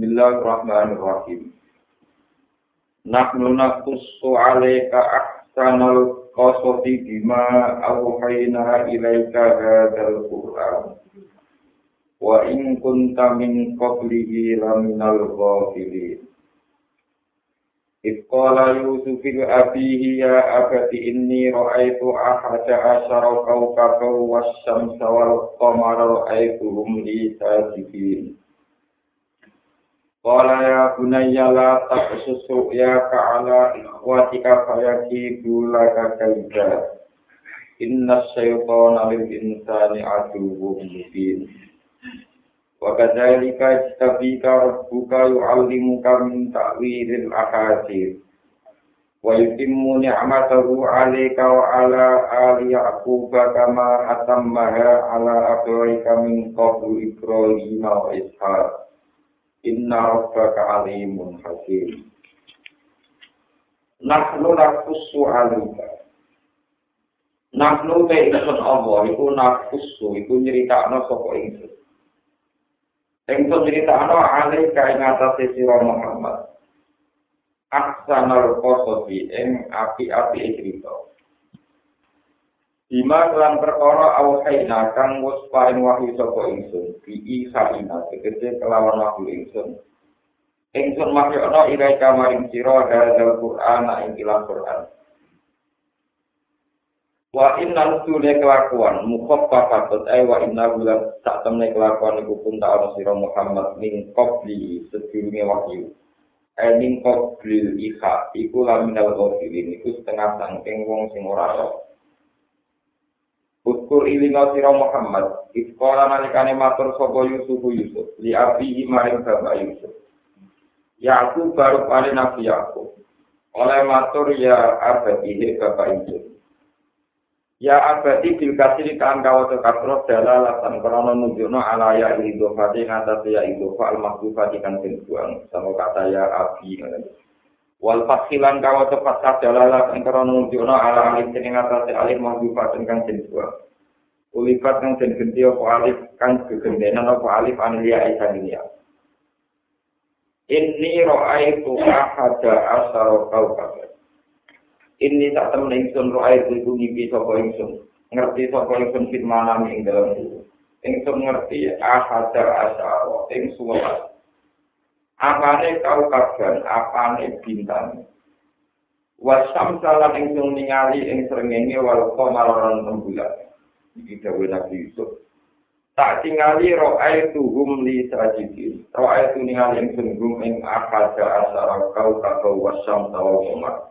Bismillahirrahmanirrahim. Nahnu naqussu 'alaika ahsanal qasasi bima awhayna ilaika hadzal Qur'an. Wa in kunta min qablihi laminal ghafilin. Yusuf il abihi ya abati inni ra'aitu ahada asyara kawkaba wasyamsa wal qamara ra'aituhum li sajidin. Wala ya bunayya la taqsusu ya ka'ala ikhwatika fayaki bula kakaiba Inna syaitan alim insani aduhu mubin. Wa kadalika istabika rabbuka yu'allimuka min ta'wirin akadir Wa yutimmu ni'matahu alika wa ala ali ya'kuba kama atammaha ala akhlaika min qabru ibrahima wa ishaq. inna rabbaka alimun hakim. Nahnu nafusu alika. Nahnu te ikut Allah iku nafusu iku nyerita no sopo itu yang itu cerita no alika yang atas sisiwa Muhammad. Aksanar kosobi yang api-api cerita Bima kelan perkara awhaina kang wis paring wahyu saka ingsun bi isa ina tegese kelawan wahyu ingsun. Ingsun mahyana irai kamaring sira hadzal Qur'an ing Qur'an. Wa inna lusule kelakuan mukhaffa fatut ay wa inna gula sak temne kelakuan iku pun tak ana sira Muhammad ning qabli sedurunge wahyu. Ay ning qabli iha iku laminal ghafilin iku setengah sangking wong sing ora ora. Uskur ilinga sira Muhammad, iskola nalikane matur sapa Yusuf Yusuf, li abihi maring bapak Yusuf. Yakub baru paling nabi Yakub. Oleh matur ya abadihi bapak Yusuf. Ya abadi bil kasiri kan kawato kasro dalalatan krono nunjukno ala ya idofati ngatasi ya idofa al makhlufati kan buang sama kata ya abi wal fasilan kawato fasah dalalatan krono nunjukno ala alif sini ngatasi alif makhlufati kan buang ulifat kan den genti apa alif kan gegendenan apa alif anilia isa dunia ro'aitu ahada asaro kau kabar. ini tak temen ingsun roh air itu ngipi sapa ingsun. Ngerti sapa ingsun fit mana ing dalam ingsun ngerti ahadar asaro ing suara apane kau kaban apane bintang? Wasam salam ingsun ningali ing srengenge wal qamaron rembulan iki dawuh Nabi Yusuf. Tak tingali roh air tuhum li sajidi roh air tu ningali ingsun gum ing ahadar asaro kau kakau wasam tawal qamar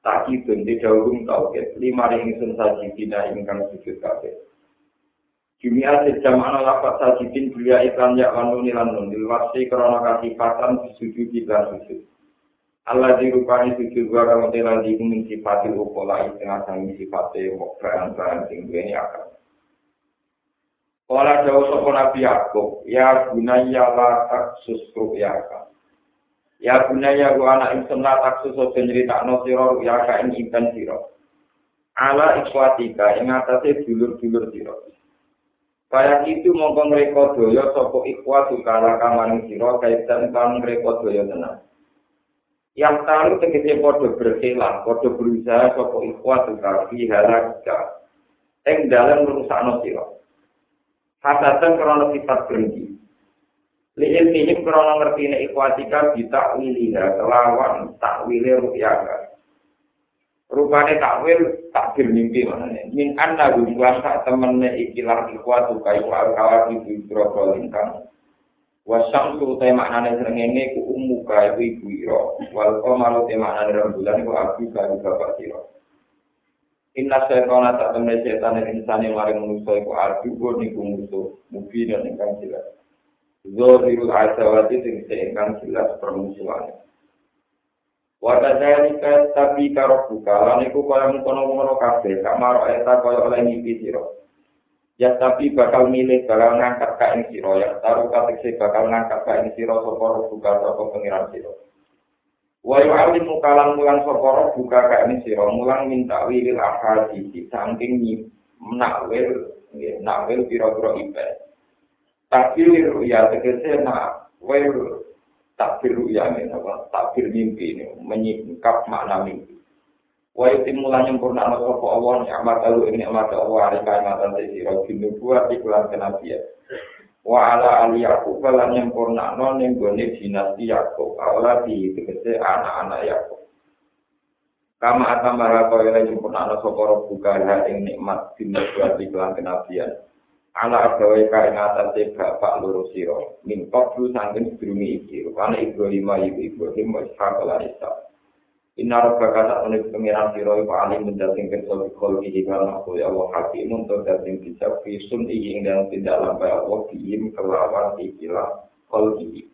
Taki bunti jauhum tauhid. Lima ring sun saji dina ingkang sujud kabeh. Jumia sejam ana lapat saji din belia iklan ya wanu nilanun dilwasi krana kasifatan sujud di sujud. Allah dirupani sujud wa kang tenan di kuning sifat upola tengah sang sifat e mokran kan sing duweni akal. Kala jauh sapa Nabi Yakub, ya gunaya la taksus ru'yaka. Ya bunaya gua anak ingsun la taksu so nyeritakno sira ya ka ing iban sira. Ala ikwatika ing atase dulur-dulur sira. Kaya itu mongko mereka doya sapa ikwatu kala kamaning sira kaitan kan mereka doya tenan. Yang tahu tegese padha berkelah, padha berusaha sapa ikwatu kali halaka. Ing dalam rusakno sira. Hasatan krono sifat berhenti. Lihat ini krono ngerti ini ikhwatika bisa wiliha kelawan takwile rupiaka. Rupane takwil takdir mimpi mana nih? Min anna gumbuan sak temennya ikilah ikhwatu kayu al kawat ibu ibroko lingkang. Wasam tu te maknane serengenge ku ummu kayu ibu iro. Wal komalu te maknane rembulan ku abu kayu bapak siro. Inna syaitana tak temen setan insani maring manusa iku ardu niku musuh mubi dan ingkang jelas. Zohirul asawati sing seingkang jelas permusuhan. Wadadhalika tapi karo buka, lan iku kaya mengkono-kono kabeh, kamar eta kaya oleh ngipi siro. Ya tapi bakal milih bakal ngangkat ka ing siro, ya taruh katekse bakal ngangkat ka ing siro soporo buka sopor pengiran siro. Wayu alim mukalang mulang soporo buka ka ing siro, mulang minta wilil ahadisi, saking menakwil, nakwil piro-piro ibadah. takdir ya tegese nak wel takbir ru'ya ini, apa? takbir mimpi ini, menyingkap makna mimpi. Wa itimulan nyempurna ana sapa Allah nikmat alu ing nikmat Allah ari kaimatan te sira dinu buat iklan kenabian. Wa ala ali Yaqub lan nyempurna ana ning gone dinasti Yaqub ala di tegese anak-anak Yaqub. Kama kaya lan nyempurna ana sapa buka ing nikmat dinu buat iklan kenabian. Ala agawe kain atas bapak loro sira. Min qablu sanggen sedurunge iki. Rupane Ibrahim ibu Ibrahim wis hakala Isa. Inna rabbaka tak menik pengiran siro iku alim mendating kersa bikol ihi kana aku ya Allah hakim untuk dating bisa fisun ihi dan tidak lampai Allah dihim kelawan ikilah kol ihi.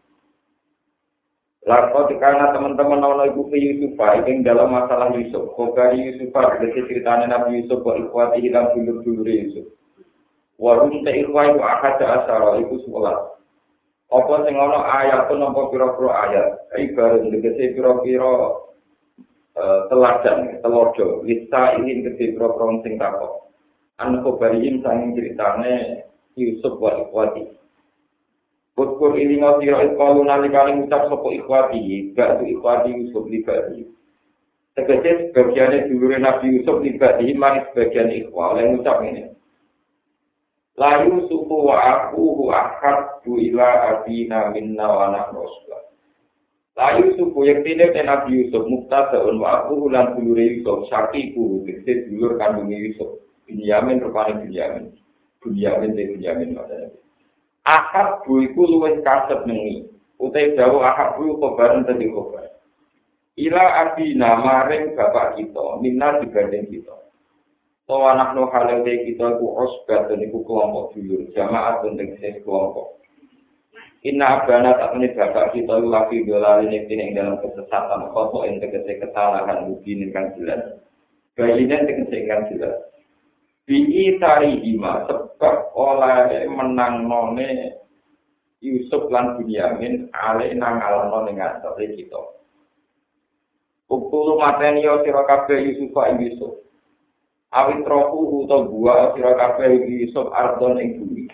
Lalu karena teman-teman nono ibu fi Yusuf yang dalam masalah Yusuf, Khobari Yusuf berarti ceritanya Nabi Yusuf wa ikhwati hilang dulur-dulur Yusuf. Warung te ikhwa iku akad asara iku sekolah. Apa sing ana ayat pun nampa pira-pira ayat, ibarat ndekete pira-pira Eh, teladan telodo lista ini gede pro sing takok. An kobariin sanging ceritane Yusuf wa ikhwati. Kutkur ini ngasiro ikhwalu nalikali ngucap sopo ikhwati Gak ikhwati Yusuf libati Tegese sebagiannya dulure Nabi Yusuf libati Mari sebagian ikhwa oleh ngucap ini Layu suku wa aku hu akad du ila abina minna wa anak rasulah Layu suku yang tidak Nabi Yusuf muktadaun wa aku ulan bulure Yusuf syakiku kese dulur kandungnya Yusuf Binyamin rupanya Binyamin Binyamin dan Binyamin maksudnya. Ahad bu iku luwes kasep nengi. Utai jauh ahad bu kobaran tadi kobar Ila abina maring bapak kita minna dibanding kita So anak no halal kita ku osbat dan iku kelompok dulur jamaat dan kelompok Inna abana tak menit bapak kita lagi dolar ini kini dalam kesesatan kotor yang tegese kesalahan mungkin kan jelas. Bayinya tegese kan jelas. Bi tari ima sebab oleh menang none Yusuf lan Bunyamin ale nang alano ning kita. Ukulu mateni yo sira kabeh Yusuf Yusuf. Awit rohu utawa buah sira kabeh Yusuf ardon ing bumi.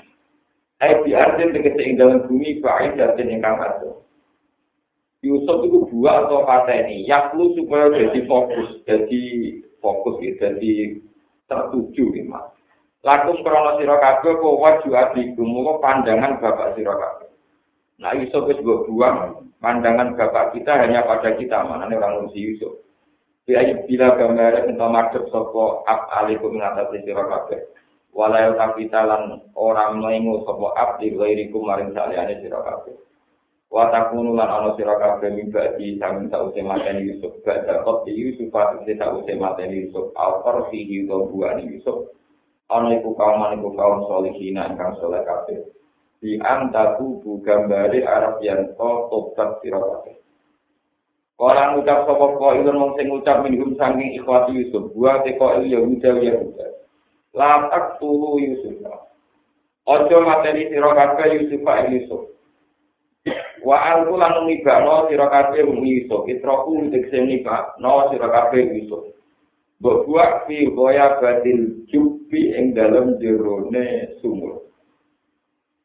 Hai di arjen tegese ing dalam bumi baik arjen ingkang ado. Yusuf itu dua atau kata ini, yaklu supaya jadi fokus, jadi fokus, jadi tertuju iman. Lakum krono siro kabeh kok waju adikum, kok pandangan bapak siro kabeh. Nah Yusuf itu juga buang, pandangan bapak kita hanya pada kita, mana nih orang Musi Yusuf. Bila gambar entah madep sopo ab alikum ngatasi siro kabeh. walayo kapitalan ora mlengu sapa abdi ghairiku maring saliyane sira kabeh. Wa takunu lan ana sira kabeh mibadi sami sause mateni Yusuf. Badha kot Yusuf pati sause mateni Yusuf. Fihi wa buani Yusuf. Ana iku kaum iku kaum solihin ingkang saleh kabeh. Di antaku bu gambare Arab yang to sira kabeh Orang ucap sapa kok ilmu mung sing ucap minhum saking ikhwati Yusuf buat teko Yahuda Yahuda latak tulu Yusuf. Ojo materi sira kabeh Yusuf ing Yusuf. Wa alku lan ngibano sira kabeh Yusuf, itroku dikse ngibano sira kabeh Yusuf. Mbok buak fi goya badil jupi ing dalem jerone sumur.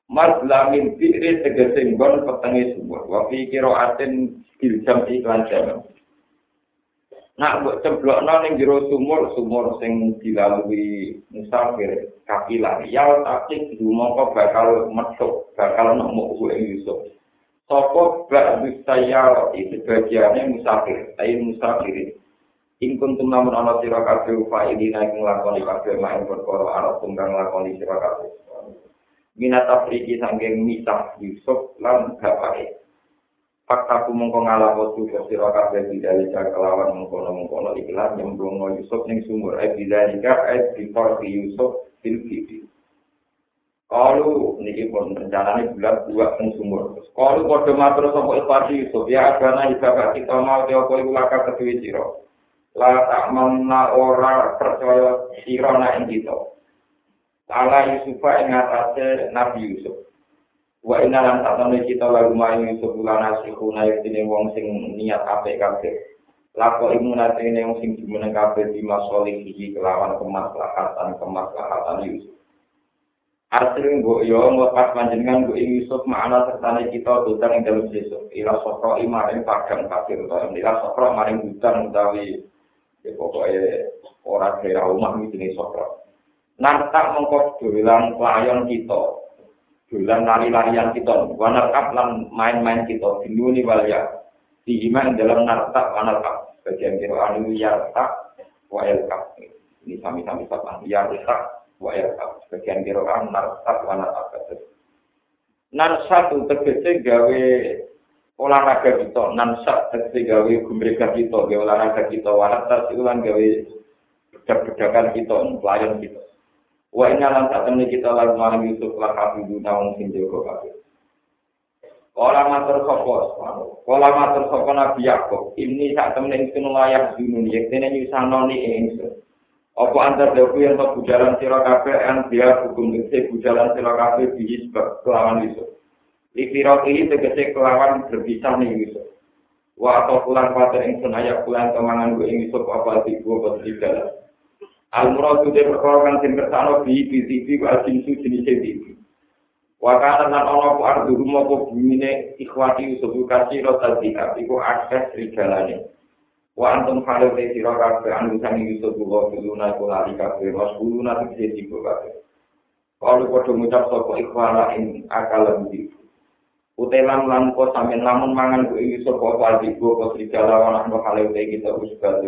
Mas lamin fikri tegese nggon petenge sumur. Wa fi kira aten biljam iklan jaman. Nak mbok cemplokno ning jero sumur, sumur sing dilalui musafir kapilah. Ya tapi dumangka bakal metuk, bakal nemu kuwi Yusuf. Sopo bak saya itu bagiannya musafir, ayo musafir. Ing kuntum namun ana sira kabeh faili nek nglakoni kabeh main perkara arep tunggang nglakoni sira kabeh. Minat Afriki sanggeng misah Yusuf lan bapake. Fakta ku mongko waktu ke sira kabeh bidalika kelawan mengkono ikhlas nyemplung Yusuf ning sumur eh bidalika eh before Yusuf fil kibi. Kalau niki pun rencananya bulat dua ning sumur. Kalau kode matur sapa ikhwati Yusuf ya agana ibadah kita mau dia kok iku laka kedue sira. La tak mana ora percaya sira nek kita. Ala Yusufa ing atase Nabi Yusuf. wa inna lan tatane kita lagu mayu sebulan asiku naik dene wong sing niat apik kabeh lako imunate ne wong sing jumeneng kabeh di masolih iki kelawan kemaslahatan kemaslahatan Yusuf Artinya mbok yo nglepas panjenengan mbok Yusuf makna sertane kita dutan ing dalem Yusuf. Ila sokro imaring padang kafir utawa ila sokro maring dutan utawi ya pokoke ora kira omah iki jenenge sokro. Nantak mengko dolan pelayan kita. Dolan lari-larian kita, wanarkap lan main-main kita dinuni walya. Dihiman dalam nartak wanarkap. Bagian kira anu yartak wa yartak. Ini sami-sami sapa yartak wa yarkab sebagian kiroan narsat wa narkab narsat itu tegese gawe olahraga kita narsat tegese gawe gumrega kita gawe olahraga kita waratas itu gawe bedak-bedakan kita pelayan kita wa inna lan satemene kita lalu maring Yusuf lan kafidu naung sing jaga kabeh Kala matur sapa Kala matur sapa Nabi Yakub ini sak temene ingsun layak dunun yektene nyusanoni ingsun Apa antar dawu yang tak bujalan sira kabeh an dia hukum tegese bujalan sira kabeh biji sebab kelawan iso. Ikira ini tegese kelawan berpisah nih iso. Wa atau pulang pada ing senaya pulang kemangan gue ing iso apa di di dalam. Al murad itu perkara kan sing kersano bi bi TV wa jinsu jenis TV. Wa kana lan ana ku ardu rumah ku bumine ikhwati Yusuf kasiro tadi iku akses rigalane. wa antum khalu te sira kabeh anu sami Yusuf buka kuluna iku lali kabeh was kuluna te sing buka kabeh kalau padha ngucap sapa ikhwana ing akal lebih utelan lan ko sampean lamun mangan ku Yusuf apa digo kok serigala ana ndo khalu te kita wis badhe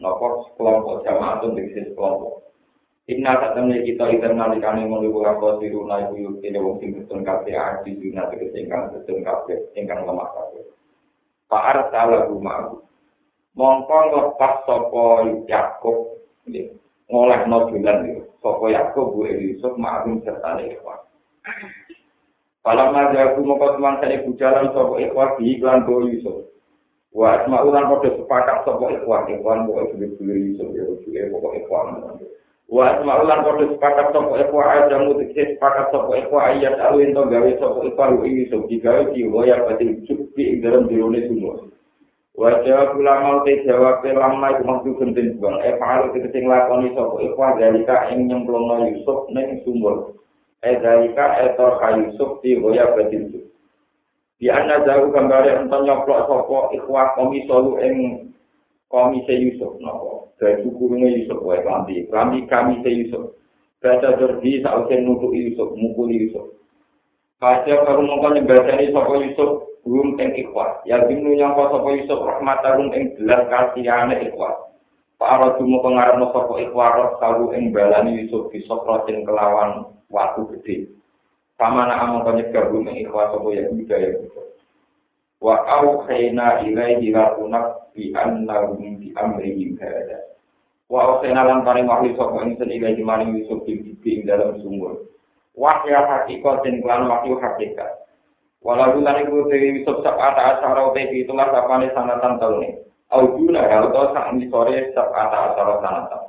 napa kelompok jamaah tuh diksis kelompok Inna satamne kita ikan nalikane mulu buka kosiru na ibu yuk tidak wong sing betul kafe arti juna tegese ingkang betul kafe ingkang lemah kafe. Pak Arta lagu ma'ruf. mongko lepas sapa Yakub ngoleh no dolan iki sapa Yakub bu Yusuf ma'ruf serta ikhwan Kalau maja aku mau ketemuan saya bujalan sopo ikhwan di iklan bo Yusuf. Wah, semua ulang kode sepakat sopo ikhwan, ikhwan bo Yusuf Yusuf ya Yusuf pokok ikhwan. Wah, semua ulang kode sepakat sopo ikhwan aja mutik sepakat sopo ikhwan ayat alwin to gawe sopo ikhwan Yusuf digawe di goya pati cukup dalam dirone semua. Wajah pula mau te jawab lama itu maksud gentin buang. Eh pahalu kita sing lakoni sopo ikhwa dalika ing nyemplungno Yusuf neng sumur. Eh dalika etor ka Yusuf di goya badin su. Di anna jauh gambare ento nyoplok sopo ikhwa komi solu ing komi se Yusuf. Nopo. Dari sukurunge Yusuf wae klambi. Klambi kami se Yusuf. Baca jordi sausen nutuk Yusuf. Mukuli Yusuf. Kaca baru mongko nyembadani sopo Yusuf rum ing ikhwas ya binu nyangka sapa Yusuf rahmatarum ing gelar kasihane ikhwas para dumo pengarepno sapa ikhwas kalu ing balani Yusuf sokratin kelawan watu gede sama nak among konyek gabung ing ikhwas sapa ya budaya Yusuf wa au khayna ilaihi lakunak bi annahum bi amrihim hada. Wa au khayna lan paring wahyu sapa ing sen ilaihi maring Yusuf di ing dalam sumur. Wahyu hakikat dan kelan wahyu hakikat. Walau bulan itu dewi Yusuf sabata asara utepi itulah sapane sanatan tahun Aujuna ya atau sang ini sore sabata asara sanatan.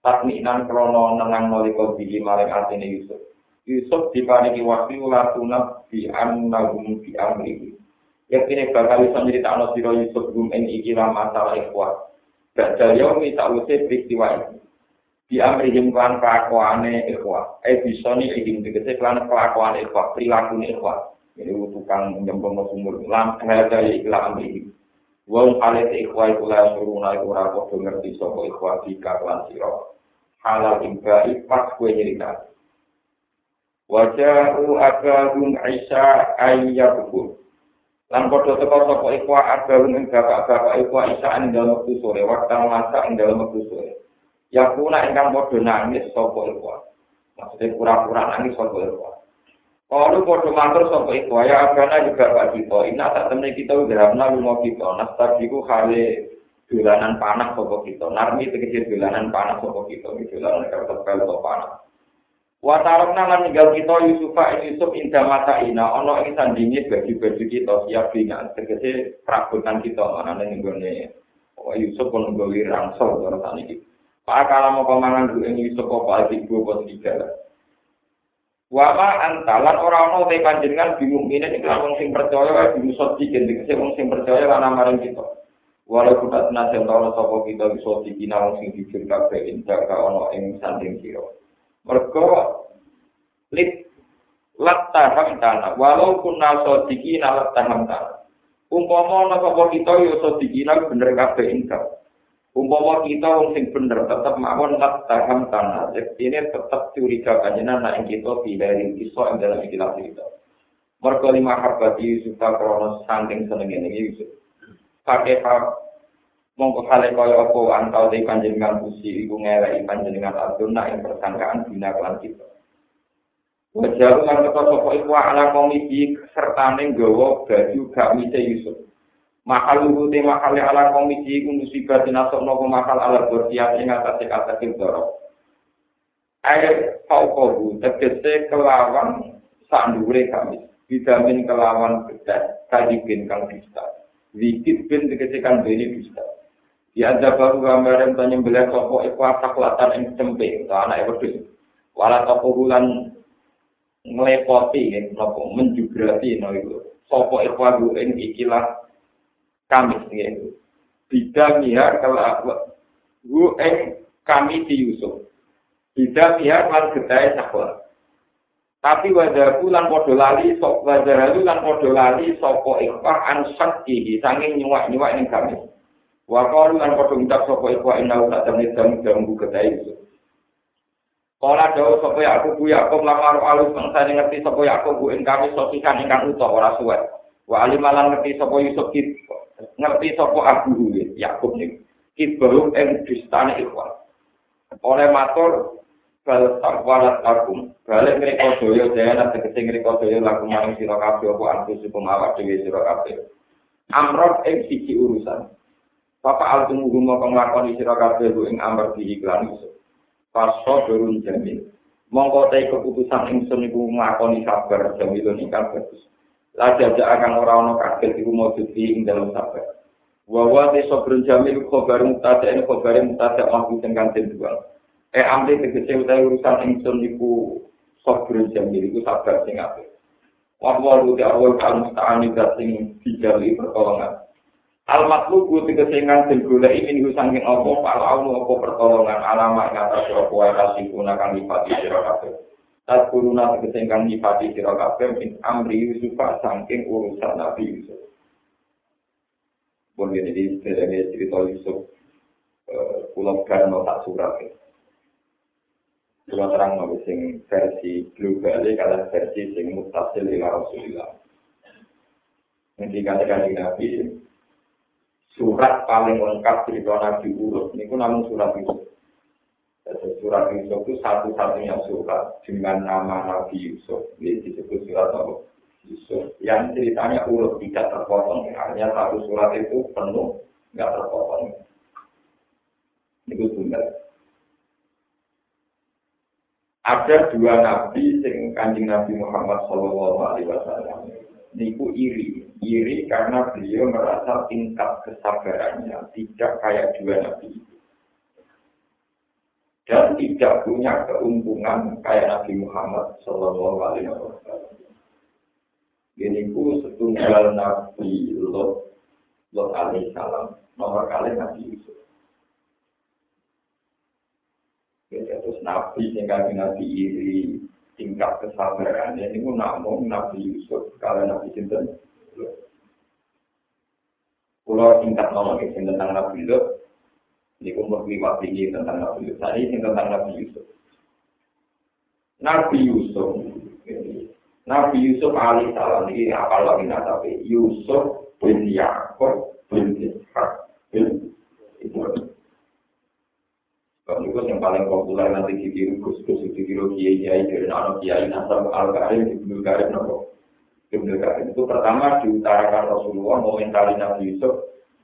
Takminan krono nenang noliko biji maring artine Yusuf. Yusuf dipaniki waktu latuna bi annahum bi amrihi. Yakin bakal bisa nyeritakno sira Yusuf gum ing iki masalah ikhwat. Badal yaumi sakwise peristiwa iki. Di amrihim klan kelakuane ikhwat. Eh bisa nih ingin tegese klan kelakuane ikhwat, perilakuane ikhwat. ini tukang nyembong sumur lam ada iklan amri wong kale te ikhwa iku la suruh naik ora padha ngerti sapa ikhwa di kaklan sira halal imba ipas kue nyerita wajahu agahum isa ayyabun lan padha teko sapa ikhwa agahum ing bapak-bapak ikhwa isa ing dalem wektu sore waktu masak ing dalem wektu sore yakuna ingkang padha nangis sapa ikhwa maksudnya pura-pura nangis sapa ikhwa Kalau bodoh matur sampai itu, ya agana juga Pak Cito. Ini tak temen kita pernah rumah kita. Nastar itu kali dolanan panas sopo kita. Narmi kecil dolanan panas sopo kita. Dolanan kertas kalau panas. Watarok nama tinggal kita Yusufa Yusuf indah mata ina. Ono ini sandingi bagi baju kita siap dengan. Tegese perabotan kita mana nih gue Oh Yusuf pun gue rangsel orang tani. Pak kalau mau pemangan dulu Yusuf apa aja gue buat tiga. Wama antalan ora ana te panjenengan bingung ini nek wong sing percaya wae bingung gendeng sing wong sing percaya lan amareng kita. Walau kita senajan tau sapa kita bisa dikina wong sing jujur kabeh indah ka ana ing sanding sira. Mergo lit lataham tanah walau kunna sodikina lataham tanah umpama ana sapa kita yo sodikina bener kabeh ingkang. Umpama kita wong sing bener tetep mawon lataham tanah ini tetep curiga kanjena nek kita tidak iso ing dalam ikilah kita. Mergo lima harbati Yusuf kronos saking senenge Yusuf. Pakai mongko kale kaya apa antau di panjenengan pusi iku ngeleki panjenengan aduna ing persangkaan bina kelan kita Wajar lan kata sapa iku ala komisi sertane nggawa baju gak mise Yusuf. Mahal lugu te mahal ala komisi iku musibah dinasok nopo mahal ala bersiap ing atase kata kintoro. Air paukobu tegese kelawan sandure kami. Vitamin kelawan bedas kadipin kang bisa. Wikit bin tegese kang bisa. Ya ada baru gambaran tanya beliau sopo iku asak latan ing cempe, anak wedhus. Wala toko bulan nglepoti ing napa menjugrati no. Sopo iku aku ing ikilah kami nggih. Bida miha kala gu ing kami di Yusuf. Bida miha lan gedhe sakwa. Tapi wajah bulan podo lali, sok wajah lan podo lali, sopo ikhwah ansak ihi, sanging nyuwak-nyuwak ing kami. Wa qalu lan padha ngucap sapa iku inna ta temne dam dam bu kedai itu. Kala dawa sapa aku bu ya aku lamar alus mangsa ngerti sapa aku bu ing kami sosikan ingkang utuh ora suwe. Wa alim lan ngerti sapa Yusuf kit ngerti sapa aku Yakub ning kit baru ing distane ikhwan. Oleh matur bal takwalat akum balik ngriko daya daya tegese ngriko daya lagu maring sira kabeh apa antusikum awak dhewe sira kabeh amrot ing siji urusan Bapak al tunggu mau penglakoni sira kabeh ing amar di iklan. Paso berun jamil. Mongko te keputusan ingsun iku nglakoni sabar jamil ingkang bagus. Lajak akan ora ana kaget iku mau ing dalam sabar. Wa wa te sabrun jamil khabar mutada ing khabar mutada sing kanthi dua. Eh amri tegese utawi urusan ingsun iku sabrun jamil iku sabar sing apik. Wa wa lu te awal kan musta'ani sing dijali pertolongan. Al matlubu tegese ingkang den goleki min sanging apa para aunu apa pertolongan alama ing atas sira kuwi kasih gunakan nifati sira kabeh. Tas kuruna tegese ingkang nifati sira kabeh min amri Yusuf sangking urusan Nabi Yusuf. Bon ini di sebenarnya cerita Yusuf pulau Karno tak surat. Pulau terang nabi sing versi global kalian versi sing mutasil ila Rasulillah. Nanti katakan Nabi surat paling lengkap cerita Nabi Urut. Ini pun namun surat Yusuf. Jadi surat Yusuf itu satu-satunya surat dengan nama Nabi Yusuf. Ini disebut surat apa? Yusuf. Yang ceritanya urut tidak terpotong. Artinya satu surat itu penuh, nggak terpotong. Itu benar. Ada dua nabi sing kanjeng Nabi Muhammad Shallallahu Alaihi Wasallam niku iri. Iri karena beliau merasa tingkat kesabarannya tidak kayak dua nabi dan tidak punya keuntungan kayak Nabi Muhammad Shallallahu Alaihi Wasallam. Ini ku setunggal Nabi Lot Lot Alaihi Salam nomor kali Nabi Yusuf. Ya, terus Nabi sehingga Nabi iri tingkat kesabaran ini pun namun Nabi Yusuf kalau Nabi Sinten. Pulau tingkat nomor ini tentang Nabi Yusuf. Ini berlipat tinggi tentang Nabi Yusuf. Tadi ini tentang Nabi Yusuf. Nabi Yusuf Nabi Yusuf alih salam ini apa lagi tapi Yusuf bin Yaakov bin Ishak bin Ibrahim Kalau itu yang paling populer nanti ditiru gus-gus, ditiru kiai-kiai dari anak kiai nasab al-karim, ibnu karim, nopo. Ibnu karim itu pertama diutarakan Rasulullah mengomentari Nabi Yusuf,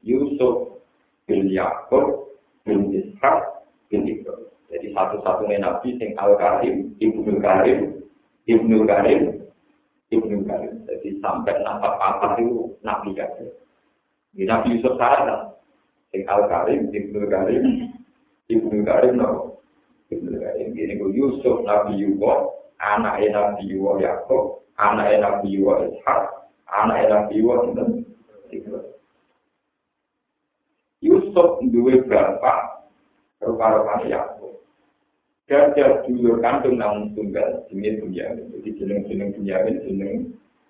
Yusuf bin Yaakob bin Ishak bin Ibrahim. Jadi satu-satunya Nabi yang al-karim, ibnu karim, ibnu karim, ibnu karim. Jadi sampai nasab apa itu Nabi karim. Di Nabi Yusuf salah, yang al-karim, ibnu karim, Ibnu Karim no. Ibnu Karim ini ku Yusuf Nabi Yuwa, anak Nabi Yuwa Yakob, anak Nabi Yuwa Ishak, anak Nabi Yuwa Yusuf duwe berapa rupa-rupa Yakob. Gajah dulur kandung namun tunggal, jenis Bunyamin. Jadi jeneng-jeneng Bunyamin, jeneng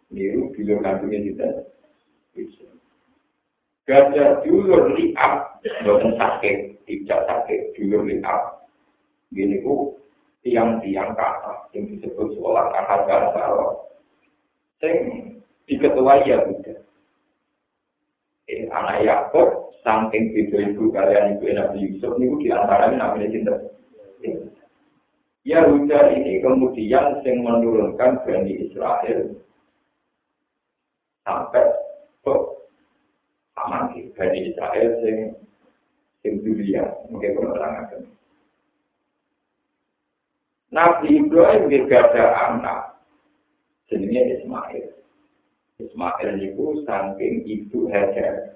niru dulur kandungnya kita. Gajah dulur liap, bukan sakit, tidak sakit, dulur liap. Gini ku, tiang-tiang kata, yang disebut seolah kakak kalau Sing diketuai ya Buddha. Eh, anak Yakob, saking ibu ibu kalian ibu Nabi Yusuf, ini di antaranya namanya cinta. Yahuda ini kemudian yang menurunkan Bani Israel sampai Bani Israel yang yang dunia mungkin penerangan Nabi Ibrahim ada anak jenisnya Ismail Ismail itu saking ibu Hajar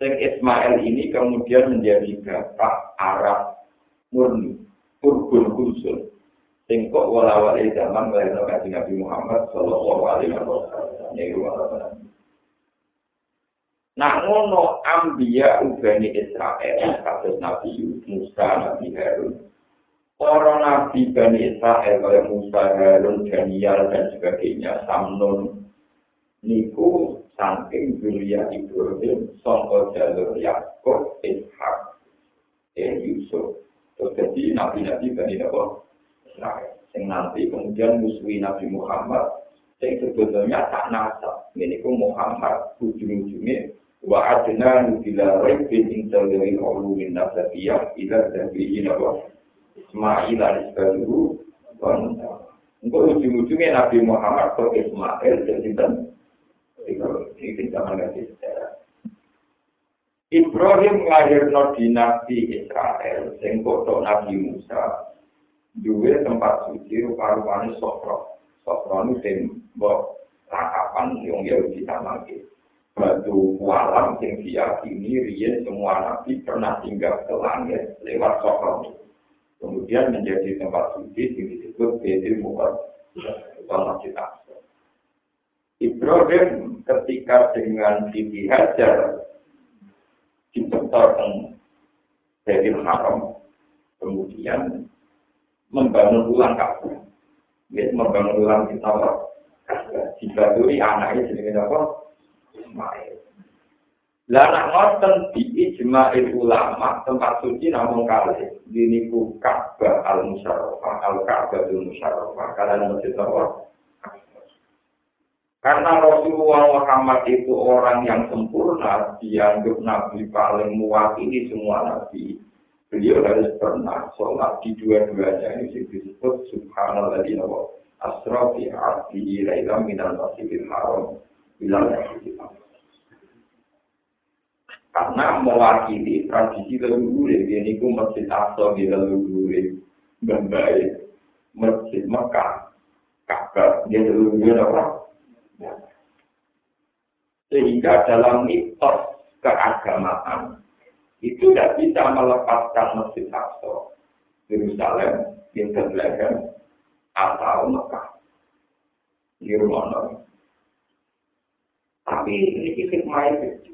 Sing Ismail ini kemudian menjadi bapak Arab murni Urbun Kulsul. Sing kok wala-wali zaman melahirkan Nabi Muhammad Sallallahu Alaihi Wasallam. Nah ngono ambiya ubani Israel kasus Nabi Musa, Nabi Harun. Para Nabi Bani Israel kaya Musa, Harun, Daniel dan sebagainya, Samnon, niku saking Julia Ibrahim, Songko Jalur Yakob, Ishak, eh Yusuf. Terus jadi nabi-nabi Bani Nabi Israel. Yang nanti kemudian musuhi Nabi Muhammad. Yang sebetulnya tak nasa. Ini Muhammad ujung-ujungnya. Wa adna nubila raibin dari Allah min nasabiyah. Ila dari Nabi Ismail al-Isbaluhu. Engkau ujung-ujungnya Nabi Muhammad ke Ismail. Jadi kan. Ini kita mengerti sejarah. Ibrahim nglahirno dinasti Israel sing kodok Nabi Musa duwe tempat suci rupa-rupane Sofro. Sofro ini sing mbok rakapan yang Yahudi tamake. Batu walam sing diyakini riyen semua nabi pernah tinggal ke langit lewat Sofro. Kemudian menjadi tempat suci yang disebut Bedir Mukad. Ibrahim ketika dengan Siti Hajar dibentorkan dari haram, kemudian membangun ulang Ka'bah. Membangun ulang kita duri anaknya jadi apa? Ismail. Lah ngoten di ijma'il ulama tempat suci namun kali ini ku Ka'bah al-Musharrafah al-Ka'bah al-Musharrafah kalian masjid apa? Karena Rasulullah Muhammad itu orang yang sempurna, dianggap Nabi paling mewakili semua Nabi. Beliau harus pernah sholat di dua-duanya ini disebut Subhanallah di Nabi. Asra fi arti ilailah minal masjidil haram. Bilang Karena mewakili tradisi leluhur, ini ku masjid Aqsa di leluhur, membaik masjid Mekah, Ka'bah, dia leluhur apa? Sehingga dalam mitos keagamaan itu tidak bisa melepaskan Masjid Aqsa, Yerusalem, Bethlehem, atau Mekah. Rumah Tapi ini hikmah itu.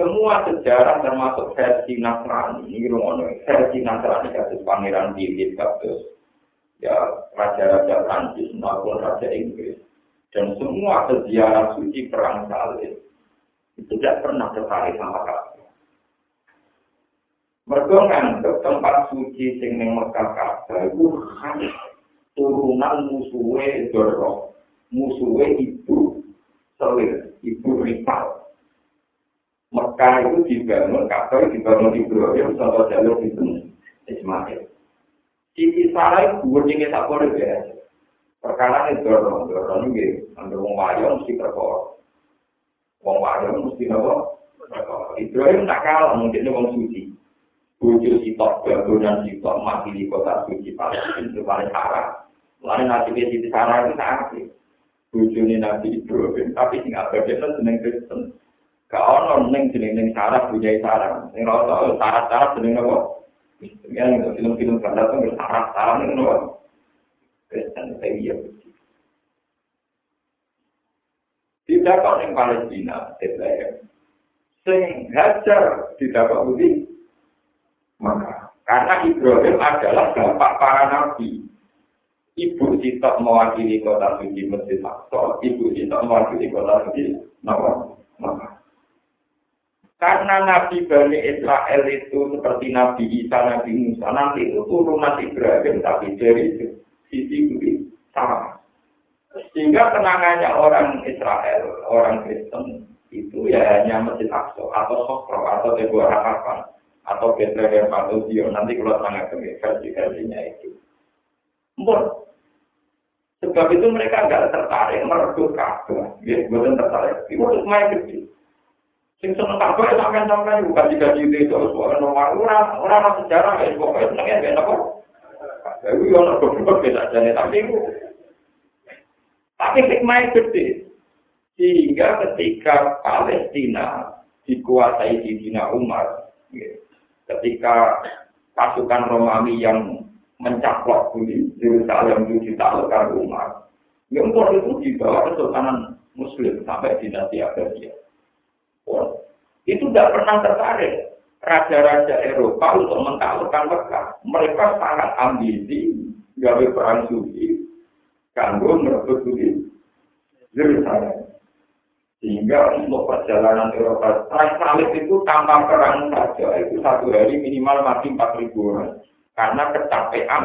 Semua sejarah termasuk versi Nasrani, ini rumah versi Nasrani kasus Pangeran Philip, kasus ya raja-raja Prancis maupun raja Inggris dan semua sejarah suci perang salib itu tidak pernah tertarik sama Ka'bah. Mereka nganggep tempat suci sing ning Mekah Ka'bah turunan musuhe Doro, musuhe ibu Selir, ibu Ripal. Mekah itu dibangun, Ka'bah dibangun Ibrahim sama jalur itu Ismail. Siti Sarah itu gue tak boleh biasa. Perkara ini dorong, dorong ini, ambil wong wayo mesti perkara. Wong wayo mesti apa? Ibrahim tak kalah, mungkin ini wong suci. Bujuk sitok, bangunan sitok, mati di kota suci Palestina, itu paling parah. Lalu nanti di Sarah itu tak aktif. Bujuk ini Nabi Ibrahim, tapi tinggal berbeda seneng Kristen. Gak ono neng jeneng neng sarah punya sarah. Neng rata sarah sarah jeneng apa? Ya, film-film kan datang bersarah-sarah ini kan Kristen saya Tidak kau yang Palestina, Bethlehem. Sing hajar tidak kau budi, maka Karena Ibrahim adalah bapak para nabi. Ibu Sitok mewakili kota suci Masjid Aqsa, Ibu Sitok mewakili kota suci Mekah. Karena Nabi Bani Israel itu seperti Nabi Isa, Nabi Musa, nanti itu turunan Ibrahim, tapi dari sisi kiri sama. Sehingga kenangannya orang Israel, orang Kristen, itu ya hanya Masjid Aqsa, atau Sokro, atau Deborah Harapan, atau Bethlehem, atau Zion. Nanti kalau sangat versi-versinya itu. Mbok. Sebab itu mereka nggak tertarik merebut Ka'bah. Ya, bukan tertarik. Itu main kecil. Sing seneng kabeh sampean-sampean bukan tiga itu terus ora nomor ora ora sejarah ya pokoke senenge ben apa. Tapi yo ora goblok beda jane tapi itu tapi hikmah gede. Sehingga ketika Palestina dikuasai Dina Umar, ketika pasukan Romawi yang mencaplok di Yerusalem itu ditaklukkan Umar, ya itu dibawa Kesultanan Muslim sampai dinasti Abbasiyah. Itu tidak pernah tertarik raja-raja Eropa untuk mentaklukkan Mekah. Mereka sangat ambisi gawe perang suci, kanggo merebut suci Yerusalem. Sehingga untuk perjalanan Eropa, perang salib itu tanpa perang saja, itu satu hari minimal mati 4.000 orang. Karena kecapean,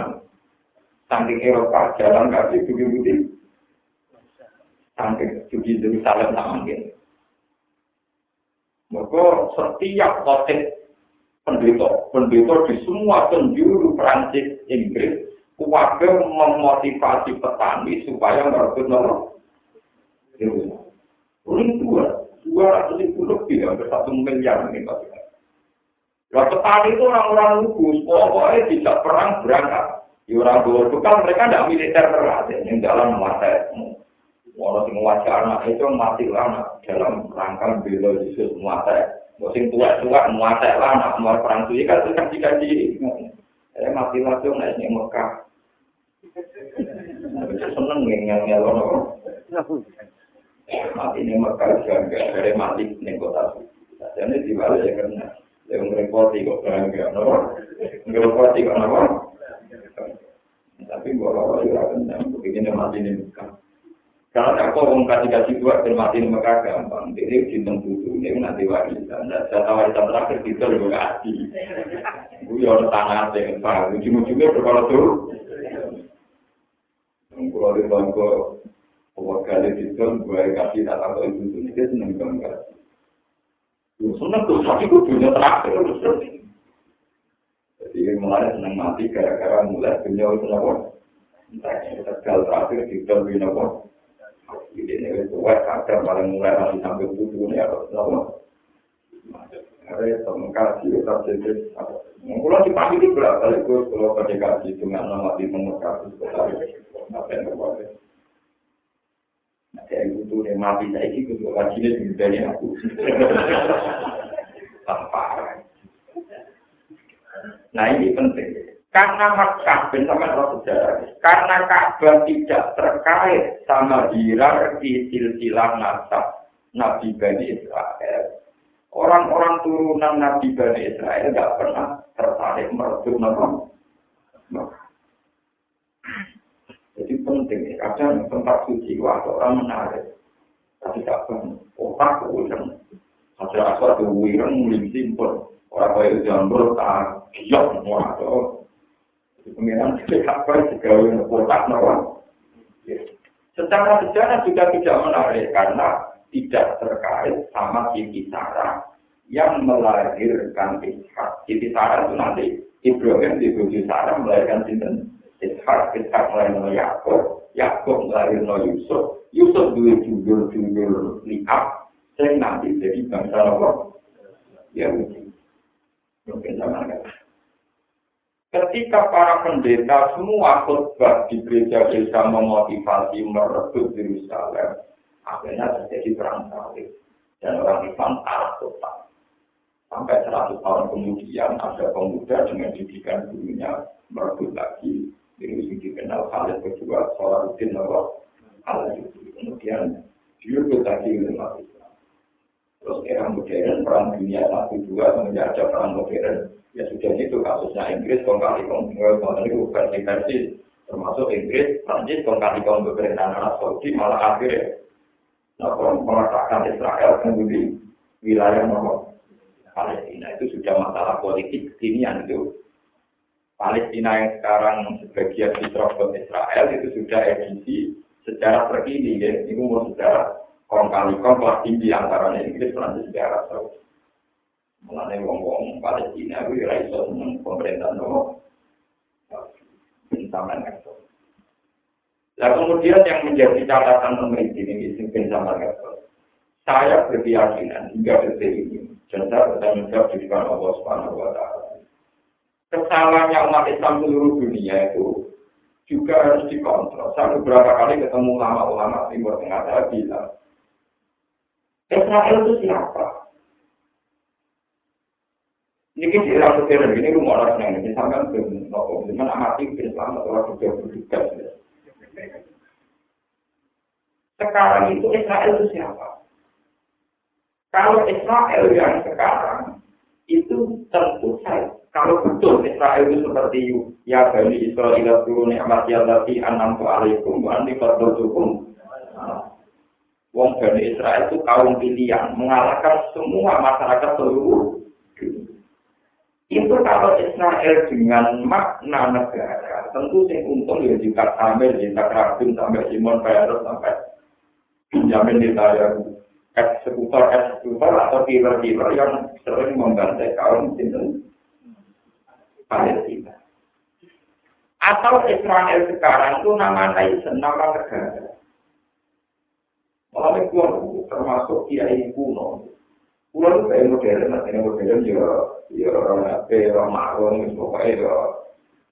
saking Eropa jalan kaki begitu sampai suci Yerusalem sama gitu. Maka setiap khotib pendeta, pendeta di semua penjuru Prancis, Inggris, keluarga memotivasi petani supaya merebut nomor. Ini dua, dua ratus ribu lebih, hampir satu miliar ini maksudnya. Nah, petani itu orang-orang lugus, pokoknya tidak perang berangkat. Ya orang bekal mereka tidak militer terlatih, yang dalam mata Ono sing wajah itu mati lama dalam rangka bela Yesus muatai. Mau sing tua-tua muatai lah anak mau perang suci kan itu kan dikaji. Eh mati langsung naik nih Mekah. Seneng yang yang. Mati nih Mekah juga dari mati nih kota. Jadi di balik ya karena yang merepoti kok bangga, no? Merepoti kok no? Tapi kalau orang orang begini mati nih Mekah. Karena aku mau kasih kasih dua termati di Mekah gampang. Ini cinta butuh ini nanti warisan. Dan saya warisan terakhir kita lebih kasih. Gue ya orang tanah deh. Pak, ujung-ujungnya berkala tuh. Kalau di bangku awal kali itu gue kasih ke ibu itu dia seneng banget. Seneng tuh tapi gue punya terakhir Jadi mulai seneng mati gara-gara mulai punya itu nopo. Entah yang tegal terakhir di dalam nopo. Ini ini tua kadang paling mulai masih sampai tujuh ini atau sama. Ada teman kasih tetap jadi. Kalau di pagi itu berapa kali gue kalau pada kasih dengan nama di nomor kasus apa yang terjadi. Nah, kayak gitu deh mati saya itu gue kasihnya di dari aku. Tanpa. Nah ini penting. Karena Makkah, sama roh sejarah, karena Ka'bah tidak terkait sama hierarki silsilah nasab Nabi Bani Israel. Orang-orang turunan Nabi Bani Israel tidak pernah tertarik merebut Makkah. Jadi penting, kadang tempat suci waktu orang menarik. Tapi tak pernah, otak kemudian. Hasil asal kemudian mulai simpel. Orang kaya jambur, tak giok, semua Pengiran apa juga untuk kotak nawang. Secara sejarah juga tidak menarik karena tidak terkait sama Siti Sarah yang melahirkan Ishak. Siti Sarah itu nanti Ibrahim di Budi Sarah melahirkan Sinten Ishak, Ishak melahirkan Yakob, Yakob melahirkan Yusuf, Yusuf dua judul-judul lihat, saya nanti jadi bangsa Allah. Ya mungkin. Mungkin sama enggak. Ketika para pendeta semua khutbah di gereja-gereja memotivasi merebut Yerusalem, akhirnya terjadi perang salib dan orang Islam kalah total. Sampai 100 tahun kemudian ada pemuda dengan didikan gurunya merebut lagi. Ini dikenal Khalid kedua, Salahuddin Allah. Kemudian direbut lagi. Terus era modern, perang dunia satu dua, kemudian ada perang modern. Ya sudah itu kasusnya Inggris, kong kali kong versi termasuk Inggris, Prancis, kong kali kong Arab Saudi malah akhirnya nah, meletakkan Israel kemudian wilayah nomor Palestina itu sudah masalah politik kekinian itu. Palestina yang sekarang sebagian diserobot Israel itu sudah edisi sejarah terkini ya. Ini umur sejarah kong kali kong kelas tinggi antara Inggris Prancis di Arab Saudi. Mulanya ngomong Palestina itu ya iso seneng pemerintah no. Sama Nah kemudian yang menjadi catatan pemerintah ini mungkin sama Saya berkeyakinan hingga detik ini dan saya bertanggung jawab di depan Allah Subhanahu Wa Taala. Kesalahannya umat Islam seluruh dunia itu juga harus dikontrol. Saya beberapa kali ketemu ulama-ulama Timur Tengah saya bilang, Israel itu siapa? Ini di era modern ini rumah orang yang ini sampai belum nopo, cuman amati Islam atau orang juga berduka. Sekarang itu Israel itu siapa? Kalau Israel yang sekarang itu tentu saja kalau betul Israel itu seperti ya bani Israel turun nikmat ya tapi anam alaikum wa anti hukum Wong Bani Israel itu kaum pilihan, mengalahkan semua masyarakat seluruh Itu kalau Israel dengan makna negara, tentu sing untung ya jika sampai jika Rabin sampai Simon Peres sampai Benjamin Netanyahu eksekutor eksekutor atau killer-killer yang sering membantai kaum itu Palestina. Atau Israel sekarang itu nama nation, nama negara. Malah itu termasuk kiai kuno. Kuno itu kayak modern, artinya modern ya, ya orang apa, orang marung, pokoknya ya,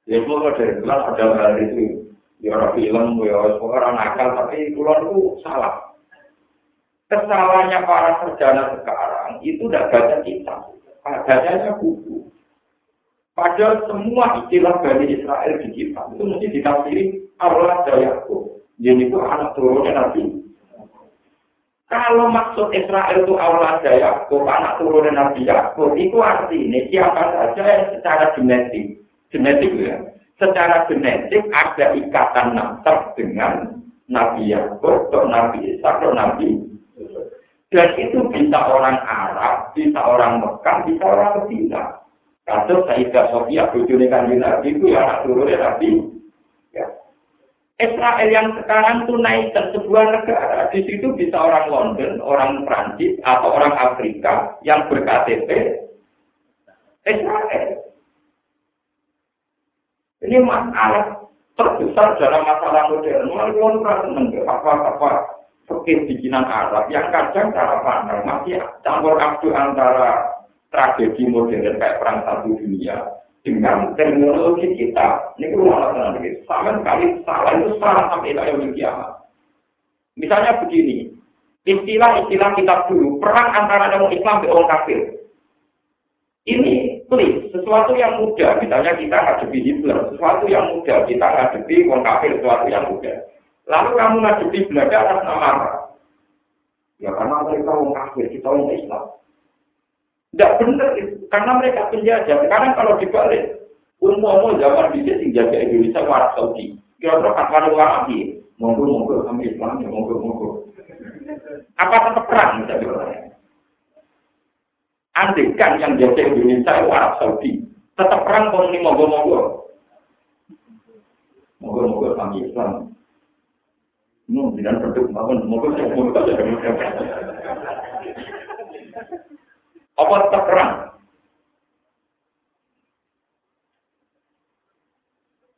ya itu modern, kan ada hal itu, ya orang film, ya orang nakal, tapi kuno itu salah. Kesalahannya para sarjana sekarang itu tidak baca kita, bacanya buku. Padahal semua istilah Bani Israel di kita itu mesti ditafsiri Allah Yakub. Jadi itu anak turunnya Nabi Kalau maksud Israel itu Allah Yakub, anak turun Nabi Yakub, itu artinya siapa saja yang secara genetik, genetik ya, secara genetik ada ikatan nasab dengan Nabi Yakub, atau Nabi Isa, atau Nabi dan itu bisa orang Arab, bisa orang Mekah, bisa orang Medina. Kasus Sayyidah Sofia, bujuni kanji Nabi itu ya anak turunnya Nabi. Israel yang sekarang itu naik ke sebuah negara. Di situ bisa orang London, orang Prancis, atau orang Afrika yang berKTP Israel. Ini masalah terbesar dalam masalah modern. Mulai orang seneng apa-apa fakir bikinan Arab yang kadang cara pandang masih campur aduk antara tragedi modern kayak perang satu dunia dengan teknologi kita, ini rumah tenang lagi. Sama sekali salah itu salah sampai yang kiamat. Misalnya begini, istilah-istilah kita dulu, perang antara orang Islam dan orang kafir. Ini please, sesuatu yang mudah, misalnya kita ngadepi Hitler, sesuatu yang mudah, kita ngadepi orang kafir, sesuatu yang mudah. Lalu kamu ngadepi Belanda atas nama? Ya karena mereka orang kafir, kita orang Islam. Tidak benar itu, karena mereka penjajah. Sekarang kalau dibalik, umum zaman bisa tinggal ke Indonesia waras Saudi. Kira-kira fatwa ulama lagi, monggo-monggo kami Islam, ya monggo-monggo. Apa tetap perang misalnya? Andai kan yang jadi Indonesia waras Saudi, tetap perang kalau ini monggo-monggo. Monggo-monggo kami Islam. Ini tidak berdua, monggo-monggo. Apa tetap perang?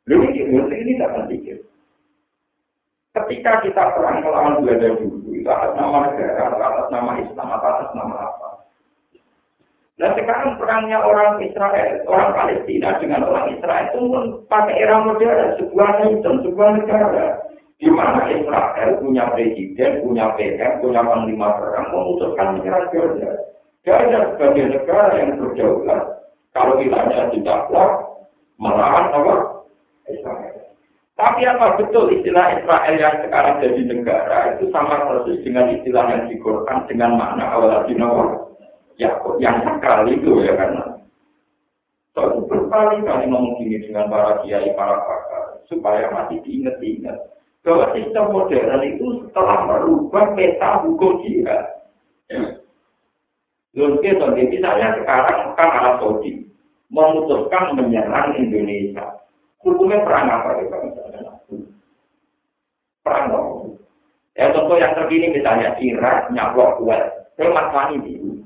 Lalu ini, ini tidak pikir. Ketika kita perang melawan Belanda dulu, itu atas nama negara, atas nama Islam, atas nama apa? Nah sekarang perangnya orang Israel, orang Palestina dengan orang Israel itu pun pakai era modern, sebuah nation, sebuah negara. Di mana Israel punya presiden, punya PM, punya panglima perang, memutuskan menyerang Jordan. Ada sebagai negara yang berdaulat. Kalau kita hanya tidak kuat, melawan apa? Israel. Tapi apa betul istilah Israel yang sekarang jadi negara itu sama persis dengan istilah yang digorkan dengan mana awal Nawa ya yang sekali itu ya karena so, berkali-kali ngomong dengan para kiai para pakar supaya masih diingat-ingat bahwa sistem modern itu setelah merubah peta hukum jihad. Lalu kita misalnya sekarang kan Arab Saudi memutuskan menyerang Indonesia. Hukumnya perang apa ya? Perang apa? Ya contoh yang terkini misalnya Irak nyaplok kuat. Saya mas ini.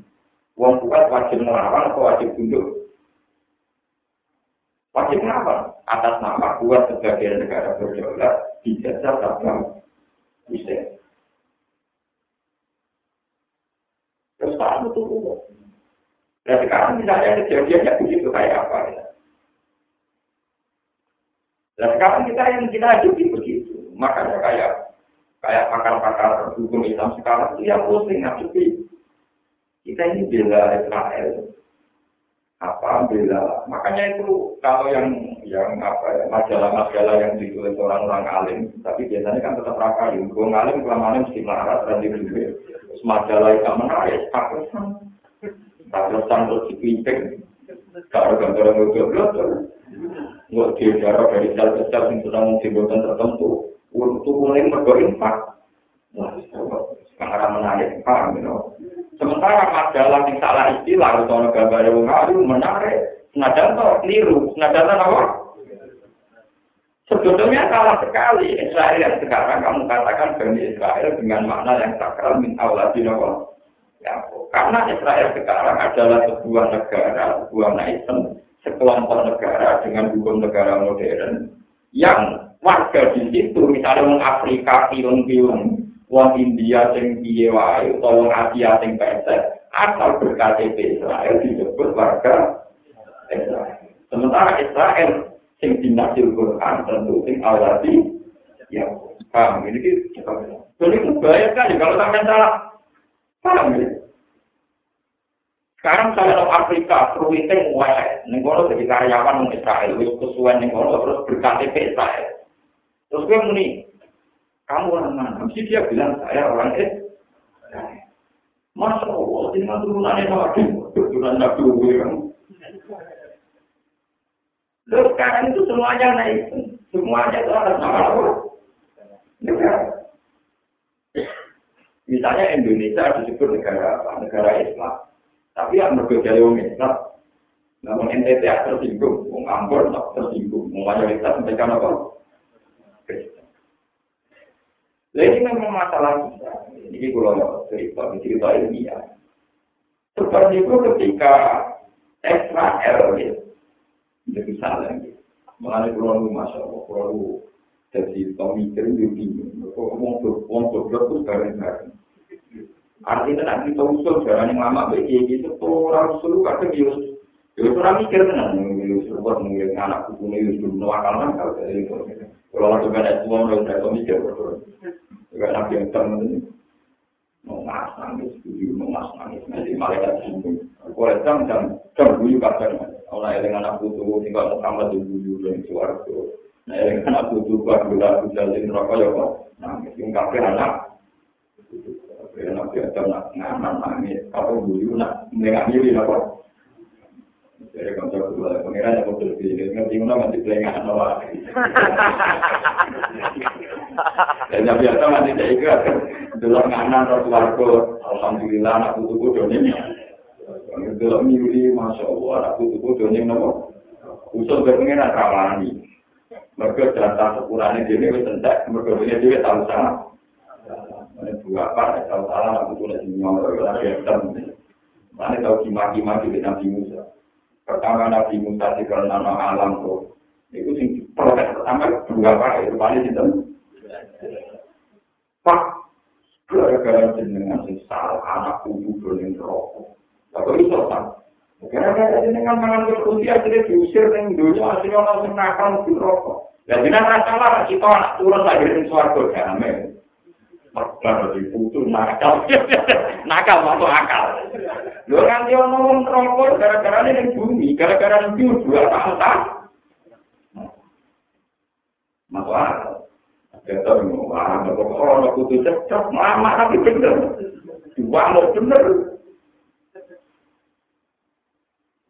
Wong kuat wajib melawan atau wajib tunduk? Wajib melawan. Atas nama kuat sebagai negara berdaulat dijajah sama bisa. Pak itu Dan sekarang misalnya kejadiannya begitu kayak apa ya? Dan sekarang kita yang kita hadapi begitu. Makanya kayak kayak pakar-pakar hukum Islam sekarang itu yang pusing ngadepi. Kita ini bela Israel. Apa bela? Makanya itu kalau yang yang apa ya majalah-majalah yang ditulis orang-orang alim, tapi biasanya kan tetap rakyat. Gue ngalim kelamaan mesti marah dan juga. Terus majalah itu menarik, tak tak terus dipimpin. Kalau gambar ngobrol nggak dijarah dari sel-sel yang sedang dibutuhkan tertentu untuk mulai mergo infak wah sekarang menarik paham you sementara majalah yang salah istilah atau gambar yang ngaruh menarik. Senajan toh keliru senajan apa Sebetulnya salah sekali. Israel yang sekarang kamu katakan Bani Israel dengan makna yang sakral min Allah Ya, karena Israel sekarang adalah sebuah negara, sebuah nation sekelompok negara dengan hukum negara modern yang warga di situ misalnya orang Afrika film-film wong India sing piye wae utawa wong Asia sing pesek asal berKTP Israel disebut warga Israel. Sementara Israel sing dinasil Quran tentu sing awati ya paham ini kita jadi itu bahaya sekali kalau sampai salah paham ya Sekarang saya ke Afrika, perwiting wae, ning kono jadi karyawan wong Israel, wis kesuwen ning kono terus berKTP Israel. Terus gue muni, kamu orang mana? Mesti dia bilang saya orang eh. Masya Allah, ini turunannya Nabi, turunan Nabi. Lalu sekarang itu semuanya naik, semuanya itu atas nama apa? Negara. Misalnya Indonesia disebut negara apa? Negara Islam. Tapi yang berbeda dari Islam, namun NTT tersinggung, orang Ambon tersinggung, mau mayoritas mereka apa? Nah ini memang masalah kita. Ini kalau cerita, cerita ya. Seperti itu ketika Israel jadi salah ya. Mengenai pulau lu masya Allah, pulau lu jadi pemikir itu bingung. Kok tuh, ngomong tuh, terus bareng-bareng. Artinya nanti kita usul jalan yang lama bagi gitu, tuh orang usul kadang yus, yus orang mikir kan, yus buat mungkin anak kuku nih yus dulu nuakal kan kalau kayak gitu. Kalau langsung ada semua orang saya mikir betul. Juga nabi yang temen mau mas nangis, mau mas nangis, nanti malaikat singgung. Kalau jam jam jam dulu kadang, kalau dengan anak kutu tinggal Muhammad dulu dari suaraku. Nah, dengan anak kutu buat gula gula di neraka ya kok, nangis, yang kafir anak. Ya nak biasa nak ngaman nangis, apa dulu nak nengak diri apa? Jadi kalau saya berdua, pengiran yang betul sih, ngerti mana masih pelengah nawa. Dan yang biasa masih saya ikut, dulu nganan Rasulullah, alhamdulillah anak putu bodoh ini. Dulu miuri, masya Allah, anak putu bodoh ini nawa. Usul berpengiran rawani. Mereka jatah sekurangnya dia ini tentak, mereka punya dia tahu sana. Ini dua apa, kalau salah aku tuh lagi nyolong, kalau ada yang Mana tahu kimaki-maki di Nabi Musa. Pertama Nabi Musa di nama alam tuh. Itu sing protes pertama dua apa, itu paling itu. Pak, gara-gara jenengan sing salah anak kudu dolen rokok. Tapi itu pak. Gara-gara jenengan mangan ke usia jadi diusir ning dunia asli orang sing nakal di rokok. Dan jenengan salah kita anak turun lagi di suarga damai. Baru diputus nakal. nakal masuk akal. Lho kan dia ngomong rokok gara-gara ini bumi, gara-gara ini dua tahun Masuk akal. Kita wah, kok ono kudu cocok, lama tapi bener. Dua mau bener. Nah,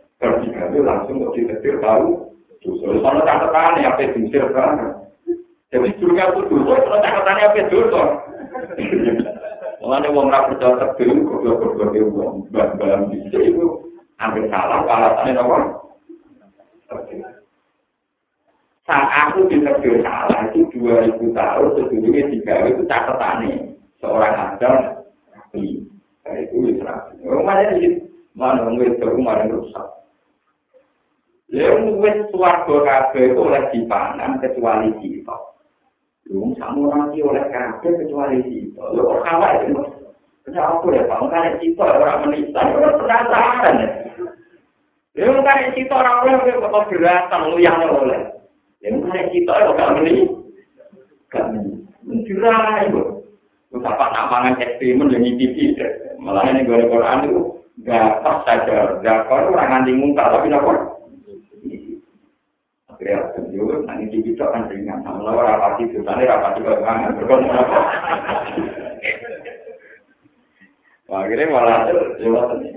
bertiga itu langsung untuk ditetir tahu. Terus kalau catatan ya apa diusir kan? Jadi sebelumnya aku dulu, kalau catatannya apa dulu? Mulane wong ra percaya takdir goblok-goblok e wong bal-balan bisa itu hampir salah alasannya apa? Saat aku ditakdir salah itu 2000 tahun sebelumnya tiga itu catatannya seorang adam nabi. Nah, itu Israel. Rumahnya di mana wong rumah yang rusak. Ya wis swarga kabeh itu oleh dipangan kecuali kita. Wong sakmu nanti oleh kabeh kecuali kita. Kok kalah itu? Kenapa aku ya Pak? Mungkin kita orang menista, orang penasaran ya. Ya mungkin kita orang oleh kok beratan luyahnya oleh. Ya mungkin kita kok gak meni. Gak meni. Mencirai kok. Terus apa nak mangan ekstremen yang ngicipi. Malah ini gue Quran itu gak pas saja. Gak kok orang nganti muka tapi apa? kreatif juga nanti di kita kan ringan sama. Lawan rapati itu tadi rapati ke mana berkomunikasi apa. Akhirnya malah lewat ini.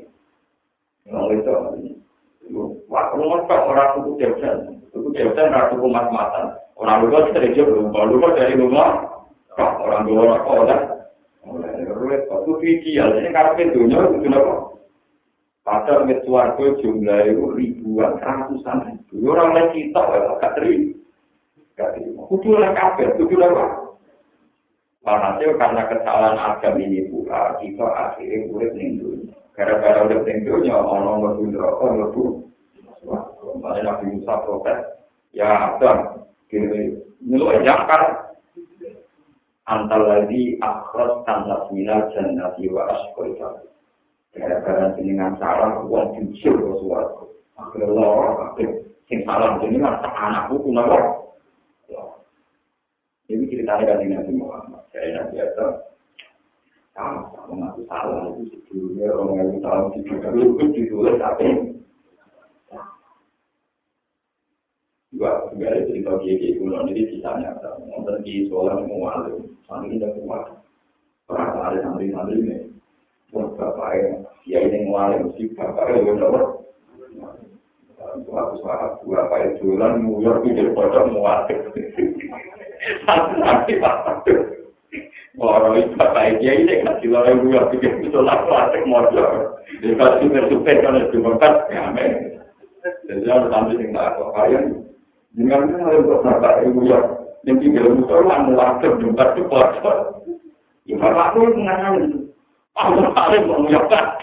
Kalau itu wah rumah kok orang tuku jauhan tuku jauhan orang tuku mat matan orang lupa dari jauh lupa lupa dari rumah. Kok orang orang kok udah mulai ruwet waktu video ini karena pintunya itu kenapa Padahal mit suarga jumlah itu ribuan, ratusan ribu. Orang lain kita, ya, gak terima. Gak terima. Kudu lah kabel, kudu lah. Walhasil karena kesalahan agam ini pula, kita akhirnya urip ning dunia. Gara-gara urip ning dunia, orang ngerti neraka, ngerti. Makanya Nabi Musa protes, ya Adam, gini, nyeluh jangkar. Antal lagi akhras tanah minal jannati wa asqal gara-gara jenengan salah uang jujur ke suatu akhirnya lor sing salah jenengan tak anakku pun apa ini ceritanya dari Nabi Muhammad. Saya Nabi Adam. Sama sama mengaku salah itu sebelumnya orang yang di juga itu ditulis tapi juga juga ada cerita kiai kiai kuno jadi kisahnya nonton di sekolah mau alim sambil tidak kuat. Pernah ada santri santri ini pun bapaknya, ya ini mulai mesti bapaknya yang nomor. Suatu saat bapak itu lan muyar pikir pada muatik. Nanti bapak itu. Orang itu bapak dia ini kan sila yang muyar pikir itu lah muatik modal. Dia kasih super-super kan itu berkat. Ya men. Jadi harus ambil yang tak apa kalian. Dengan itu harus bapak yang muyar. Yang tinggal musuh lah muatik jumpa itu bocor. Ya bapak itu mengenal Allah paling mau nyokap.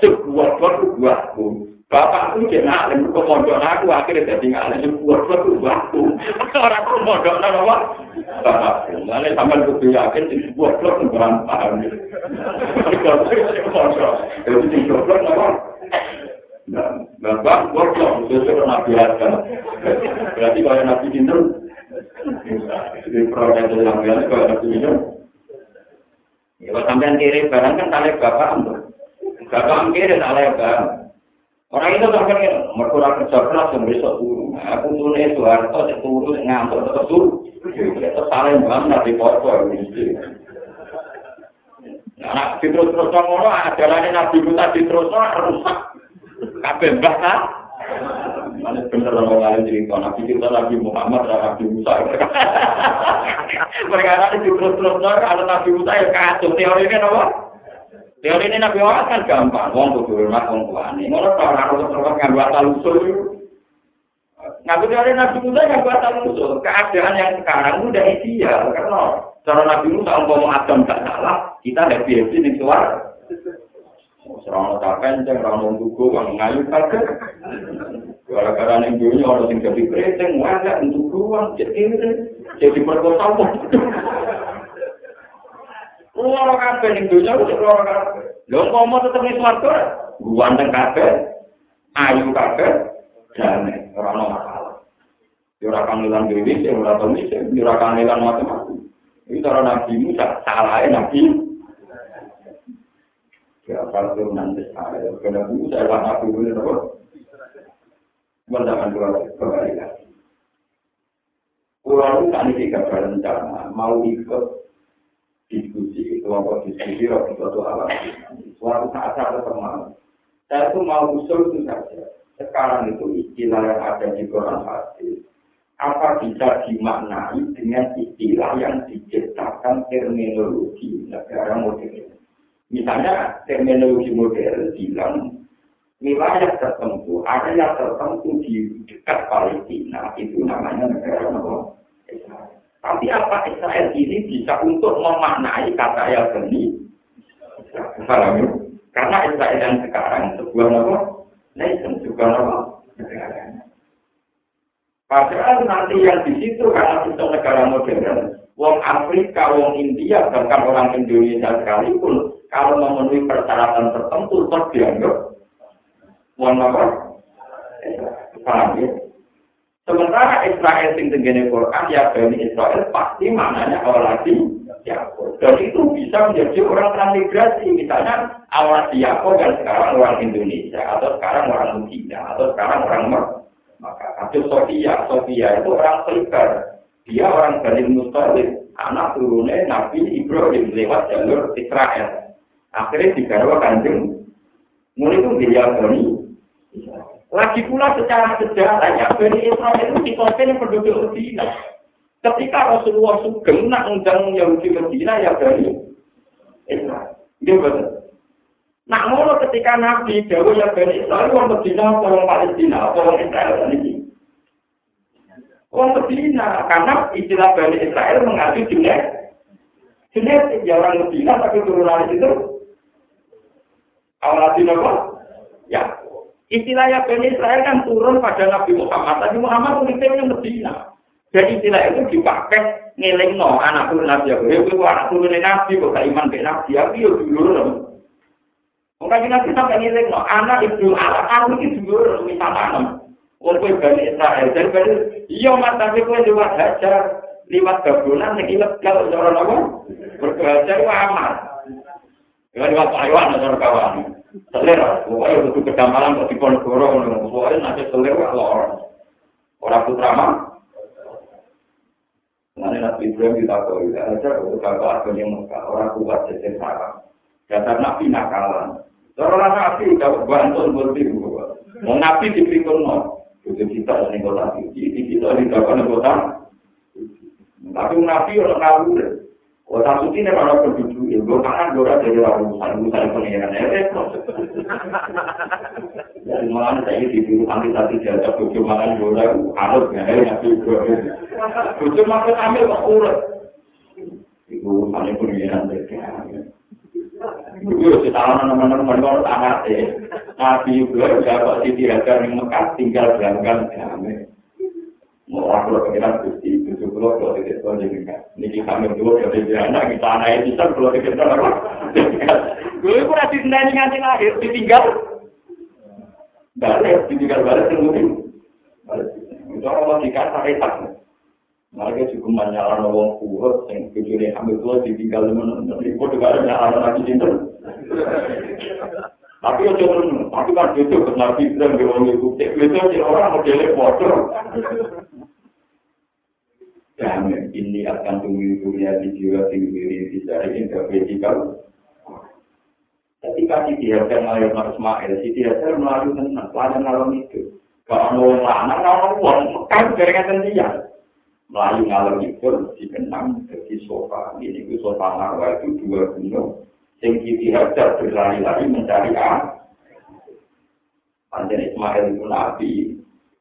Sebuah buatku. Bapak itu jadi ngalim ke pondok aku akhirnya jadi ngalim sebuah buatku. Orang itu pondok apa? Bapak. Lalu sampai kudu yakin di sebuah buat berantakan. Kalau itu pondok, itu sebuah? Nah, bang, goblok, itu sudah nabi Adam. Berarti kalau nabi Hindu, di program yang lain, kalau nabi Hindu, Kalau sampean kiri barang kan tali bapak ambil. Bapak kiri tali barang. Orang itu sampai kan merkura kerja keras yang besok turun. Aku turun itu harus cek turun ngantuk terus turun. Itu saling banget di foto Nah, terus terus ngono ajarannya Nabi Musa terus rusak. Kabeh kan? Mana bener orang lain cerita Nabi kita Nabi Muhammad dan Nabi Musa. Perkara itu terus terus ada Nabi Musa yang kacau. Teori ini apa? Teori ini Nabi Muhammad kan gampang. Wong kudu hormat wong tuane. Ngono to ora terus terus nganggo asal usul. Ngaku teori Nabi Musa nganggo asal usul. Keadaan yang sekarang udah ideal karena cara Nabi Musa umpama Adam gak salah, kita happy happy ning suara. Serana kapen, ceng rano dugo, wang ngayu kaget. Gara-gara ning dunia orang sing jadi kreteng, wajah untuk ruang, jadi jadi perkosa. Loro kabeh ning dunia wis loro kabeh. Lho komo tetep ning swarga. Ganteng kabeh, ayu kabeh, jane ora ono masalah. Yo ora dhewe, yo ora misi, yo ora kangelan macam-macam. Iki cara nabi Musa, salah nabi. Ya, mau ikut diskusi kelompok diskusi waktu suatu alam suatu saat saya saya itu mau usul saja. Sekarang itu istilah ada di Quran hadis. Apa bisa dimaknai dengan istilah yang diciptakan terminologi negara modern misalnya terminologi modern bilang wilayah tertentu, area tertentu di dekat Palestina, itu namanya negara Israel. Tapi apa Israel ini bisa untuk memaknai kata yang seni? Paham Karena Israel yang sekarang sebuah nama nation, juga nama negara. Padahal nanti yang di situ karena itu negara modern, wong Afrika, wong India, bahkan orang Indonesia sekalipun, kalau memenuhi persyaratan tertentu, terdianggap Mohon apa? Paham ya? Sementara Israel sing tenggene Quran ya Bani Israel pasti maknanya awal lagi Yakob. Dan itu bisa menjadi orang transmigrasi. Misalnya awal Yakob dan sekarang orang Indonesia atau sekarang orang Cina atau sekarang orang Maka atau Sofia, Sofia itu orang Khaybar. Dia orang Bani Mustalib, anak turunnya Nabi Ibrahim lewat jalur Israel. Akhirnya digarwa kanjeng. Mulai itu dia Bani Lagi pula secara sejarah ya Bani Israel itu dikompil penduduk Medina. Ketika Rasulullah Sugeng nak undang Yahudi Medina ya Bani Israel. Dia betul. Nak ngono ketika Nabi Dawa ya Bani Israel orang Medina orang Palestina orang Israel ini. Orang Medina karena istilah Bani Israel mengacu jenis jenis ya orang Medina tapi turunan itu awal apa? Ya, Istilahnya Bani Israel kan turun pada Nabi Muhammad. Nabi Muhammad yang Medina. Dan istilah itu dipakai ngeling no anak turun Nabi Aku. Ya, itu anak turun Nabi kok iman ke Nabi Aku ya dulu. Mungkin Nabi sampai ngeling no anak ibu anak aku itu dulu misalnya. Walaupun Bani Israel. Dan Bani iya mas tapi kue lewat hajar. Lewat gabulan yang ilegal. Orang apa? Berhajar itu amat. Lewat Taiwan atau kawan. selera, pokoknya untuk kedamalan kok di Ponegoro, pokoknya nanti selera kalau orang orang putra mah. Nanti Nabi Ibrahim kita tahu, ya aja untuk kakak agen yang Mekah, orang kuat jadi sarang. Dasar Nabi nakalan. Orang Nabi udah bantu berarti Mau Nabi dipikul no, itu kita ini kota suci, kita di kota kota. Tapi Nabi orang ngawur, Kota suci ini kalau penduduk itu, karena dora dari orang urusan urusan pengiran ya, Jadi malah saya di dulu ambil satu jasa bujuk makan dora harus ya, ya juga. Bujuk makan ambil kok urut. Itu urusan pengiran ya. Itu setahun teman-teman kalau sangat ya. Nabi juga dapat di tiraga yang Mekah tinggal berangkat ya. Mau aku pengiran gusti itu kalau kalau tidak tahu jadi kan. Ini kami dua dari anak kita anak itu kan kalau tidak tahu apa. Gue pun masih senang nganti lahir ditinggal. Balik ditinggal balik tungguin. Itu orang logika sampai tak. Mereka juga menyalahkan orang kuat yang kecuali ambil tua ditinggal teman. Itu juga ada menyalahkan lagi cinta. Tapi ya jangan, tapi kan itu kenal pinter, dia orang itu, itu orang modelnya bodoh. Kami ini akan dunia di jiwa tinggi di dari vertikal. Ketika Siti Hajar melalui Mas Ismail, Siti Hajar melalui tenang, pelajaran malam itu. Kalau mau lanang, kalau uang, kan jaringan dia. Melayu ngalor itu dikenang ke sofa. Ini itu sofa marwah itu dua gunung. Sing Siti Hajar berlari-lari mencari A. Panjang Ismail itu nabi,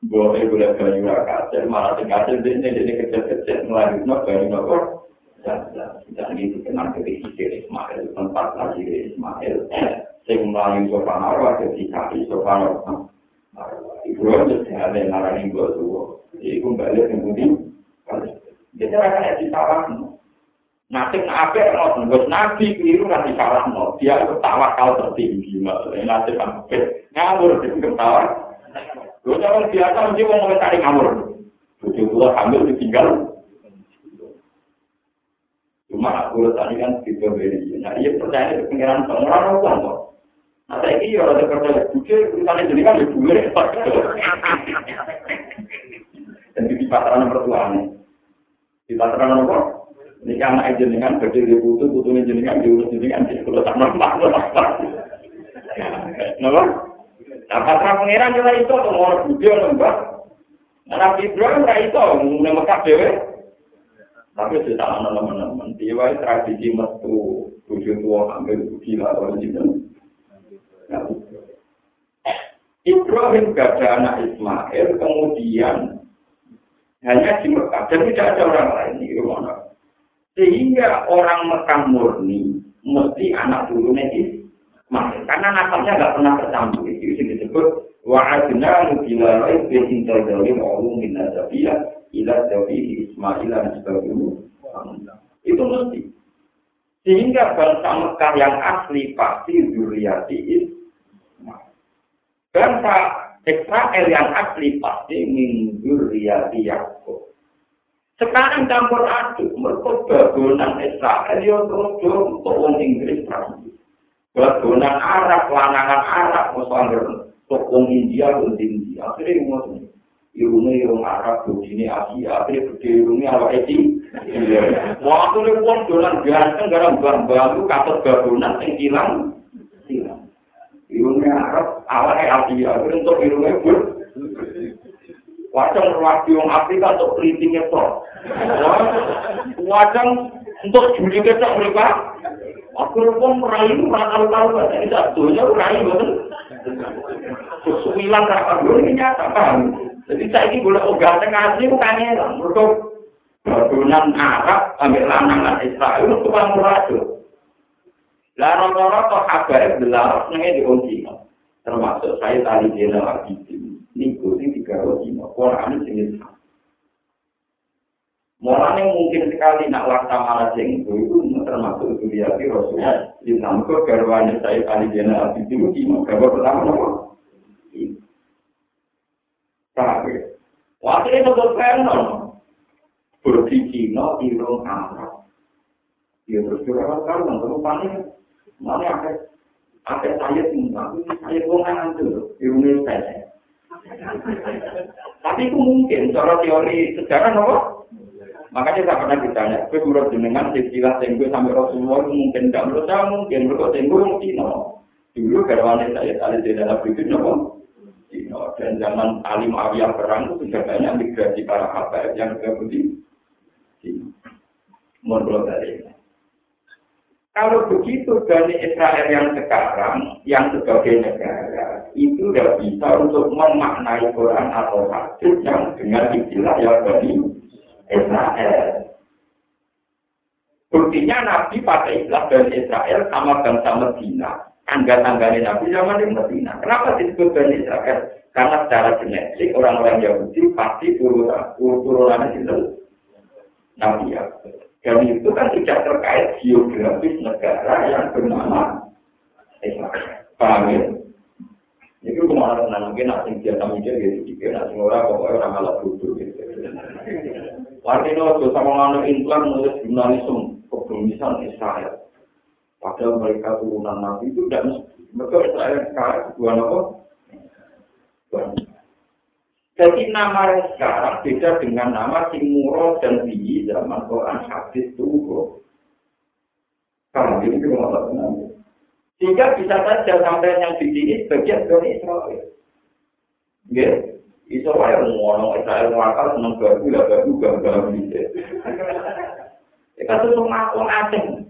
boleh boleh banyu kasil malah kasil ini jadi kecil-kecil melalui no banyu no kok dan itu kenal dari Hijir Ismail tempat lagi Ismail sing melalui sopan arwah jadi kaki sopan arwah Ibrahim itu ada yang ngarani gue tuh. Iku balik yang putih. Jadi rasanya disalahkan. Nanti nabi ngotot, bos nabi keliru nanti salah no. Dia itu tawakal tertinggi maksudnya nanti sampai ngawur di ketawa. Gue jangan biasa mesti mau ngomentari ngawur. Tujuh tua hamil ditinggal. Cuma aku tadi kan gitu beri. Nah iya percaya itu pengiran pengiran orang kok. Nah saya ini orang yang percaya bukti jadi kan lebih dulu Dan di pasaran mertuanya. Di pasaran apa? Ini kan anak jenengan bagi di butuh, butuhnya jenengan diurus jenengan di sekolah tak mampu apa. Napa? Nah, patra pangeran juga itu tuh mau budi lembah. Nah, Nabi Ibrahim ra itu mulai Mekah dewe. Tapi sudah tak teman-teman, dia tradisi metu tujuh tua ambil gila orang itu. Ibrahim gak ada anak Ismail, kemudian hanya di Mekah, dan tidak ada orang lain di rumah Sehingga orang Mekah murni mesti anak turunnya Ismail. Karena nasalnya nggak pernah tercampur. Itu yang disebut wa'adna nubila raih behintar dari ma'ulu min nazabiyah ila zabi Ismail dan sebagainya. Itu mesti. Sehingga bangsa Mekah yang asli pasti zuriati Ismail. Bangsa Israel yang asli pasti min zuriati Yaakob. Sekarang campur aduk, mereka bagonan Israel, ya terus untuk orang Inggris Prancis. Bagonan Arab, lanangan Arab, misalnya untuk orang India, orang India. Akhirnya ngomong, irungnya irung Arab, begini Asia, akhirnya gede irungnya apa Eti. Waktu ini pun dolan ganteng, gara bang-bang, katut bagonan, yang hilang, hilang. Irungnya Arab, awalnya Asia, untuk irungnya Wajang ruwati wong Afrika untuk keriting itu. Wajang untuk juli ketok mereka. Aku pun merayu, mereka tahu bahasa ini satunya merayu, betul? Kesumilan kakak dulu ini nyata, paham? Jadi saya ini boleh ogah tengah asli, bukan ya, badunan Arab, ambil lanangan Israel, itu kan muradu. Lah rata-rata kok kabar belar nengnya diunci, termasuk saya tadi jenderal Abidin. niku sing digawe dina Quran sing Mulane mungkin sekali nak laksamana sing itu termasuk itu dia di Rasulullah di namko garwane saya kali jena api itu di kabar pertama nama. Tapi waktu itu tuh penon berbicara irung Arab. Dia terus juga kalau nggak panik, mana apa apa saya tinggal, saya bukan itu irungnya saya. Tapi itu mungkin, cara teori sejarah nopo. Makanya saya pernah ditanya, gue menurut jenengan istilah tenggo sampai Rasulullah itu mungkin tidak menurut saya mungkin menurut tenggo mungkin no. Dulu garwane saya tadi di dalam itu nopo. Dan zaman Ali Muawiyah perang itu sudah banyak migrasi para habaib yang ke Budi. Menurut dari Kalau begitu dari Israel yang sekarang, yang sebagai negara, itu tidak bisa untuk memaknai Quran atau hadis yang dengan istilah yang dari Israel. Buktinya Nabi pakai istilah dari Israel sama bangsa Medina. Tangga-tangganya Nabi zaman di Medina. Kenapa disebut dari Israel? Karena secara genetik orang-orang Yahudi pasti turunannya itu Nabi ya. Dan itu kan tidak terkait geografis negara yang bernama Israel. Paham ya? Itu kemana tenang mungkin nanti dia tamu dia gitu juga nanti orang pokoknya orang malah duduk gitu. Artinya waktu sama nganu implan nulis jurnalisme kebumisan Israel. Padahal mereka turunan Nabi itu tidak mesti. Mereka Israel sekarang dua nopo. Jadi nama sekarang beda dengan nama Timuro dan Biyi zaman Quran hadis itu. Kalau ini juga tenang. Sehingga bisa saja sampai yang di sini sebagian dari Israel. Ya, Israel ngomong Israel ngakal seneng baru lah baru gambar bisa. Kita tuh ngomong asing.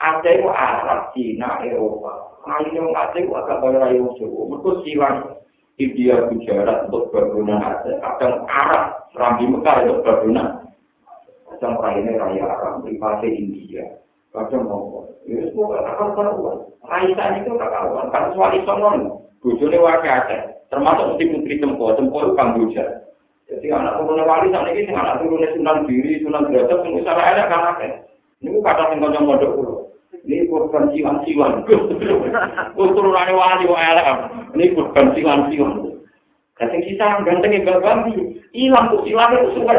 Aceh itu Arab, Cina, Eropa. Orang Aceh itu agak banyak yang suruh. Mereka silang India Gujarat untuk bangunan Aceh, kadang Arab, Rambi Mekah untuk bangunan. Kadang raya raya Arab, privasi India. Kadang mau, ya semua kakak karuan. Raisa itu kakak karuan, kan suami sonon, bujurnya wakil Aceh. Termasuk mesti putri Cempo, Cempo itu Kamboja. Jadi anak turunnya wali saat ini, anak turunnya Sunan Diri, Sunan Derajat, semua salah ada kan ada. Ini modok dulu. Ini korban siwan-siwan. Turunannya wali, wali. Ini korban siwan-siwan. Jadi kita yang ganteng yang gak hilang tuh silangnya tuh suka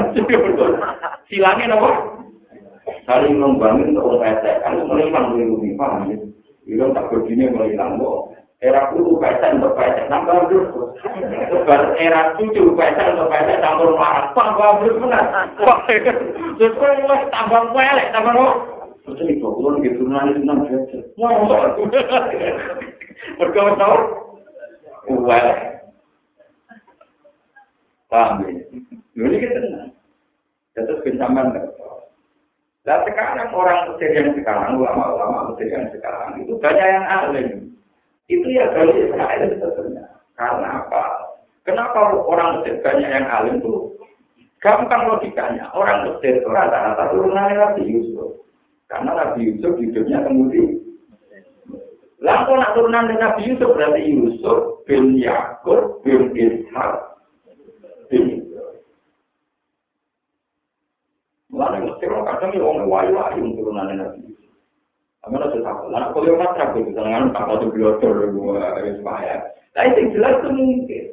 Silangnya apa? Saling membangun untuk orang kan melihat lebih paham ya. Bilang tak begini melihat kok. Era kudu pesen untuk pesen, nambah. Sebar era cucu pesen untuk pesen, campur marah. Tambah terus benar. Terus kok mulai tambah pelek, tambah. Terus ini kok kulon gitu, nanti senang biasa. Mau, Berkau tahu? Pelek. Paham ya? Ini kita tenang. Terus bencaman Nah sekarang orang Mesir yang sekarang, ulama-ulama Mesir yang sekarang, itu banyak yang alim. Itu ya dari Israel sebetulnya. Karena apa? Kenapa orang Mesir banyak yang alim itu? Gampang logikanya. Orang Mesir itu rata-rata turunan Nabi Yusuf. Karena Nabi Yusuf hidupnya kemudian. Lalu nak turunan Nabi Yusuf berarti Yusuf bin Yakub bin Ishak bin Mulanya Mesir kadang ya orang wayu-wayu turunan Nabi Yusuf. Kamu harus tahu. Lalu kalau yang matra itu, jangan tak tahu biotor, harus bahaya. Tapi yang jelas itu mungkin.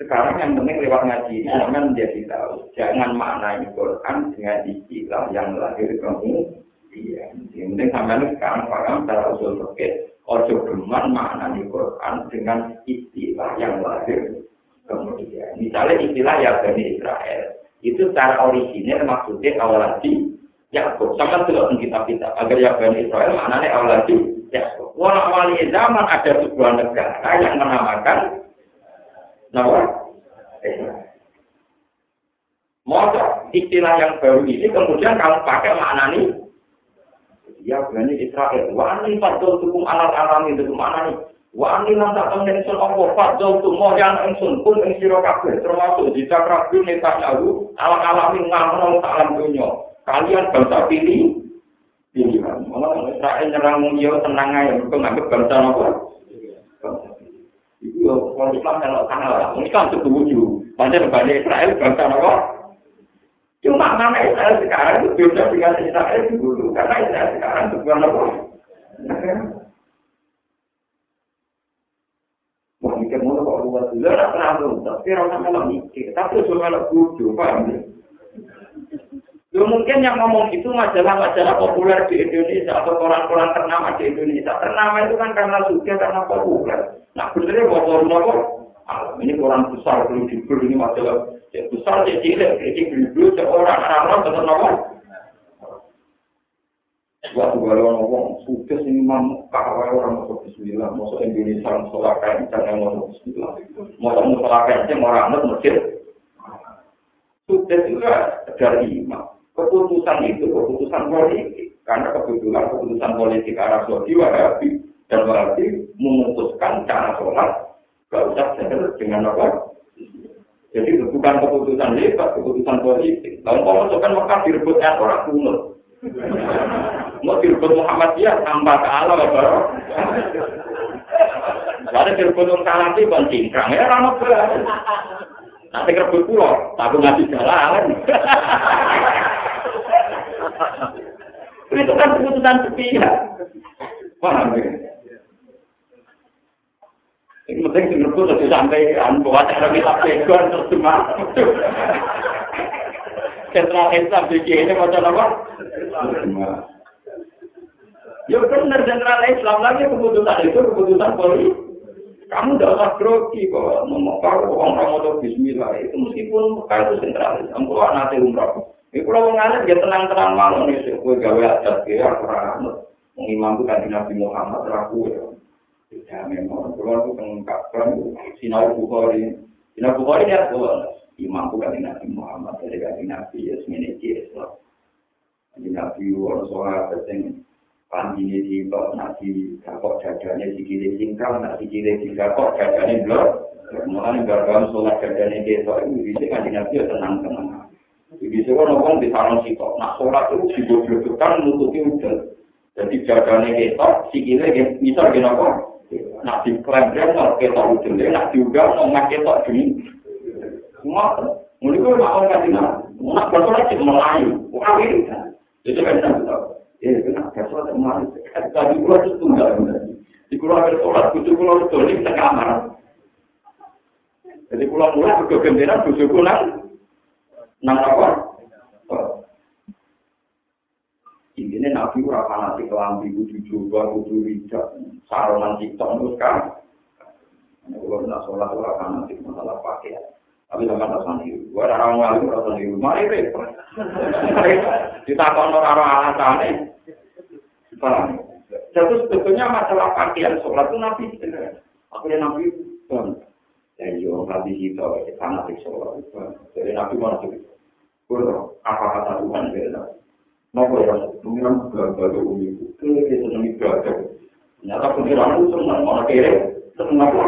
Sekarang yang penting lewat ngaji, jangan jadi tahu. Jangan maknai Quran dengan istilah yang lahir kamu. Iya, yang penting sampai sekarang paham secara usul fikih. Ojo geman maknai Quran dengan istilah yang lahir kemudian. Misalnya istilah ya Bani Israel. Itu secara original maksudnya awal lagi Yakub. Sama dulu kitab kita agar ya Bani Israel maknanya awalnya Yakub. Walau wali zaman ada sebuah negara yang menamakan nama Masa istilah yang baru ini kemudian kamu pakai maknani ya Bani Israel. Wani fadol tukum alat alam itu mana nih? Wani lantak temen ingsun Allah fadol tukum yang ingsun pun ing sira kabeh termasuk jika rabu netanyahu alam alami ngamron salam dunya. kalian bangsa pilih pilihan. Malah Israel nyerang dia tenang aja, mereka nganggep bangsa apa? Itu ya, kalau Islam melok sana lah. Islam setuju. Padahal Bani Israel bangsa apa? Cuma nama Israel sekarang itu beda dengan Israel dulu. Karena Israel sekarang sebuah apa? Wah, mikir mulu kok luar dulu. Tidak pernah tapi orang melok mikir. Tapi sudah melok bujuk, paham ya? Yo mungkin yang ngomong itu majalah-majalah populer di Indonesia atau koran-koran ternama di Indonesia. Ternama itu kan karena suka karena populer. Nah benernya apa? Ah, ini koran besar belum dibeli ini majalah ya, besar ya cilik, jadi beli seorang orang tetap nama. Waktu kalau ngomong suka sini mam kawai orang masuk Bismillah, masuk Indonesia masuk kain jangan masuk Bismillah, masuk musola kain orang anak masjid. Sudah juga dari imam. Keputusan itu keputusan politik. Karena kebetulan keputusan politik Arab Saudi Wahabi dan Wahabi memutuskan cara sholat. Gak usah jalan dengan apa? Jadi itu bukan keputusan lebat keputusan politik. Kalau masukkan Mekah direbut? Orang kuno mau direbut Muhammadiyah tambah ke Allah baru Lalu direbut orang kalanti bukan cingkrang ya ramah Nanti kerebut pulau, tapi ngasih jalan. itu kan keputusan sepihak. Paham ya? Ini penting direbut harus sampai buat cara kita pegon terus cuma. Sentral Islam di ini macam apa? Ya benar sentral Islam lagi keputusan itu keputusan politik. Kamu tidak usah grogi kok, ngomong kau orang mau Bismillah itu meskipun Mekah itu sentral, kamu nanti umrah. Ini kalau mengalir dia tenang-tenang malu nih, sih gue gawe adat dia aku ramah. Mengimam itu kan Nabi Muhammad ragu ya. Tidak memang, kalau aku mengungkapkan sinar bukhari, sinar bukhari ya tuh imam itu kan Nabi Muhammad dari kan Nabi ya semuanya Islam. Nabi orang sholat, pandine di kok nasi kakok jadane sikile singkang nasi sikile di kakok jadane blok mulane garban sholat jadane ketok itu bisa kan nabi tenang tenang jadi sekarang orang di sarang sikok nak sholat itu digoblokkan nututi udah jadi jadane ketok sikile bisa kok Nak diklaim dia mau ketok ujungnya, nak diunggah mau nggak ketok gini. Semua, mulai gue mau nggak dina, nak bersolat cek melayu, wah ini kan. Jadi kan saya tahu, eh kena bersolat cek melayu. Tadi gue itu tunggal Di kulo bersolat, kudu kulo itu di kamar. Jadi kulo mulai berkegenderan, kudu kulo nang apa? Ini nabi ora fanatik kelambi kudu juga kudu wijak saronan tiktok terus kan. Kalau nak sholat ora fanatik masalah pakaian. Tapi sama tak sendiri. Gua ada orang lalu ora sendiri. Mari repot. Ditakon ora alasannya. Paham? Jadi sebetulnya masalah pakaian sholat itu nabi Aku yang nabi bang. Dan yo nabi itu fanatik sholat. Jadi nabi mana sih? Guru apa kata Tuhan beda. Nopo ya, pengiran gagal umi itu. Kira seneng ibadah. Nyata pengiran itu seneng, mana kira seneng apa?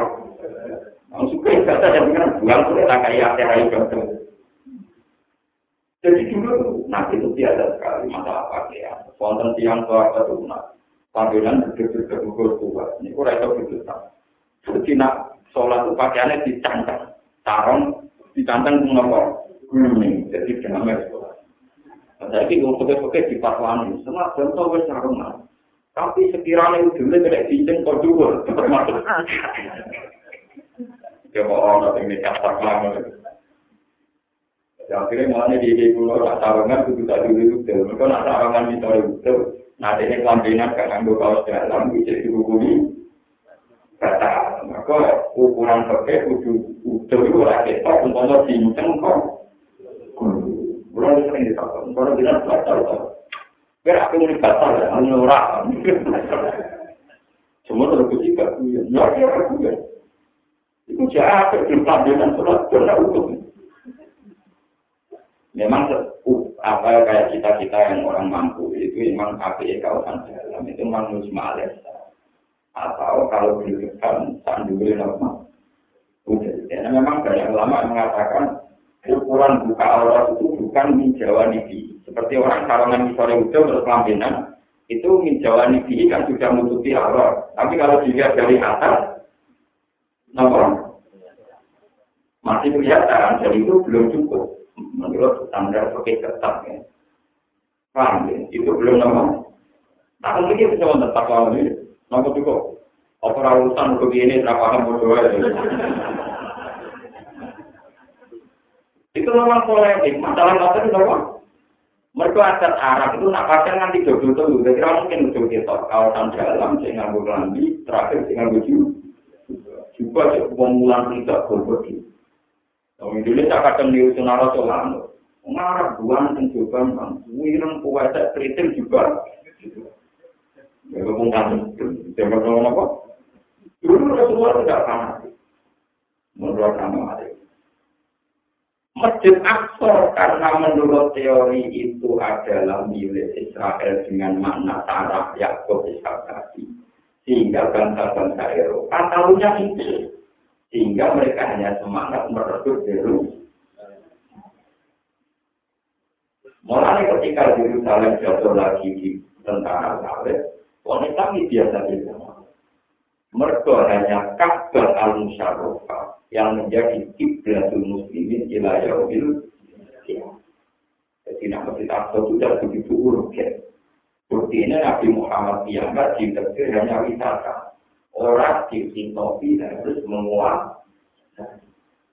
Yang suka ibadah dan pengiran buang sudah tak kayak akhirnya ibadah. Jadi dulu nabi itu tiada sekali masalah pakaian. Wonten tiang tua itu nak panggilan berdebat berdebat tua. Ini kurang itu berdebat. Jadi nak sholat itu pakaiannya dicantang, tarong, dicantang mengapa? Gulung, jadi jangan Saya ini pakai-pakai di Pasuani, semua contoh wes sarungan. Tapi sekiranya ujungnya tidak cincin kau juga, termasuk. Ya mau orang ini kasar lama. Akhirnya malah di ide pulau tak sarungan, itu dulu itu. Mereka nak sarungan di sore itu. Nah, ini kelampinan kan nganggo kaos dalam, bisa dihubungi. Kata, maka ukuran pakai udah udah itu lah kita, untuk cincin kok. Kalau sering ditakut, kalau bilang batal, biar aku mau dibatal ya, hanya orang. Semua terlalu kecil, ya ya aku ya. Itu jahat, cerita dengan sholat, sudah utuh. Memang apa kayak kita kita yang orang mampu itu memang APE kawasan dalam itu manusia males atau kalau berdekatan sandu normal. Karena memang banyak ulama mengatakan ukuran buka aurat itu bukan minjawa nibi. Seperti orang sarungan di sore udah berkelampinan, itu minjawa nibi kan sudah menutupi aurat. Tapi kalau dilihat dari atas, nomor masih kelihatan, jadi itu belum cukup. Menurut standar pakai ketat ya. Paham ya? Itu belum nomor. Nah, mungkin bisa menetap kalau ini. Nomor cukup. Apa urusan begini, berapa paham bodoh Itu memang polemik. Masalah apa itu apa? Mereka adat Arab itu nak pakai nanti jodoh tuh. Jadi mungkin jodoh kita kawasan dalam, saya nganggu lambi, terakhir saya nganggu juga. Juga pemulaan tidak berbagi. Kalau Indonesia kadang diusun arah solan, ngarap buan dan juga kan, wireng puasa kritik juga. Ya, kemungkinan itu, jangan ngomong apa? Dulu Rasulullah. Menurut kami Masjid Aqsa karena menurut teori itu adalah milik Israel dengan makna tanah Yakub Ishak tadi. Sehingga bangsa-bangsa Eropa tahunya itu. Sehingga mereka hanya semangat merebut Yerusalem. Mulai ketika Yerusalem jatuh lagi di tentara Saleh, wanita ini biasa biasa. Mereka hanya Ka'bah al-Musharrafah yang menjadi kiblatul muslimin ila yaumil Jadi nama kita itu sudah begitu urgen. Buktinya Nabi Muhammad Muhammad di ditegur hanya wisata. Orang di sintopi harus menguat.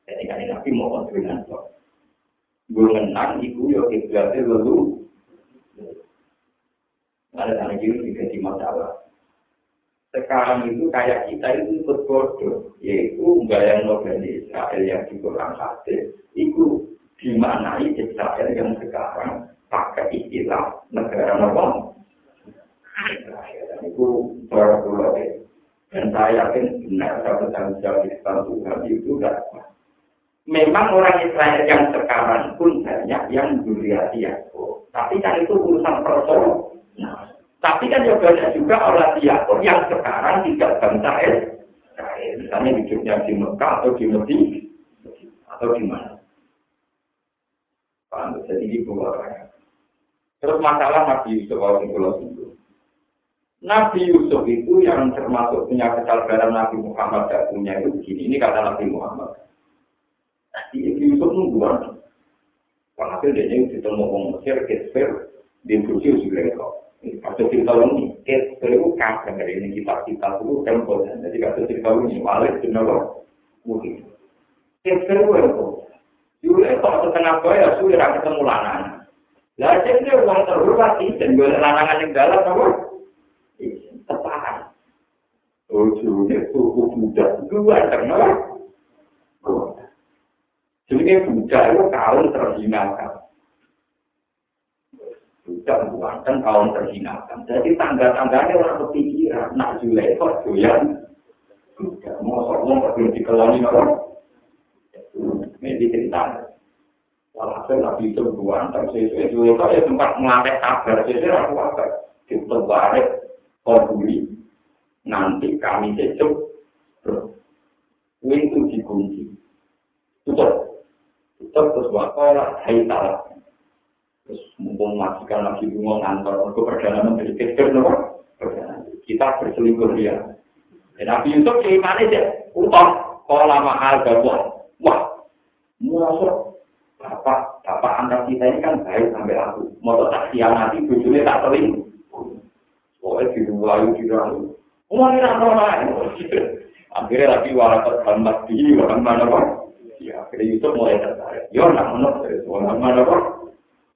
Jadi kan Nabi mau dengan. Gue menang, ibu ya kiblatnya lalu. Ada tanda juga di masalah. sekarang itu kayak kita itu ikut bodoh, yaitu yang Nobel Israel yang di Quran hadis, itu dimanai Israel yang sekarang pakai istilah negara Nobel. Itu berpulau dan saya yakin benar saya bertanggung jawab depan Tuhan itu dapat. Memang orang Israel yang sekarang pun banyak yang Yakub, tapi kan itu urusan personal. Tapi kan juga banyak juga orang Yakob yang sekarang tidak bangsa Israel. Misalnya hidupnya di Mekah atau di Medina atau di mana. Paham? Jadi di bawah Terus masalah Nabi Yusuf al itu. Nabi Yusuf itu yang termasuk punya kesadaran Nabi Muhammad tidak punya itu begini. Ini kata Nabi Muhammad. Nabi Yusuf nungguan. Walhasil dia ini ditemu orang Mesir, Kesfer, di juga itu. Kasus cerita ini, Kesfer itu kacang dari ini kita-kita itu tempel. Jadi kasus cerita ini, Walid benar mungkin. Itu itu. Dulu itu setengah bayar, sudah ketemu lanang. Lah jadi uang terhormat sih, dan gue lanangan yang dalam, apa? tepahan. Ujungnya suku Buddha dua kenal. Jadi Buddha itu kaum terhinakan. Buddha buatan kaum terhinakan. Jadi tanda-tandanya orang berpikiran. Nak julai kok doyan. Buddha mau sokong belum dikeloni orang. Ini cerita. Walhasil Nabi itu buatan. Sesuai itu ya tempat melatih kabar. Sesuai aku apa? Kita balik peduli nanti kami cecok pintu dikunci tutup tutup terus wakola hai salah terus mumpung majikan lagi bunga ngantor ke perdana menteri keker nopo kita berselingkuh dia dan Nabi Yusuf jadi mana sih utang kola mahal gabung. Wah masuk bapak bapak anak kita ini kan baik sampai aku. Mau tak siang nanti bujurnya tak di Melayu, di Melayu. Umar ini Akhirnya lagi warakat hambat di orang mana pak? Ya, akhirnya Yusuf mulai tertarik. Yo, nak menok dari orang mana pak?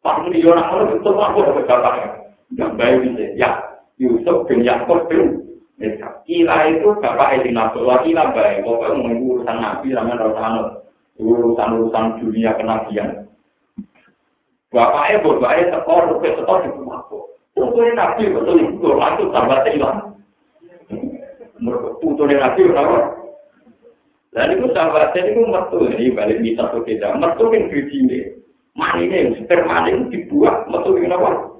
Pak Muni, yo nak menok itu aku dapat bapaknya. Yang baik bisa. Ya, Yusuf bin Yaakub bin Kila itu bapak Edi Nabi. Wah, kila baik. Pokoknya mau urusan Nabi, ramai urusan urusan-urusan dunia kenabian. Bapaknya, bapaknya tekor, tekor, di rumahku. Putune nabi betul itu langsung tambah hilang. Putune nabi kenapa? Dan itu sahabatnya itu metu ini balik di satu kita. Metu kan biji ini. Mani ini, sperma ini dibuat. Metu ini kenapa?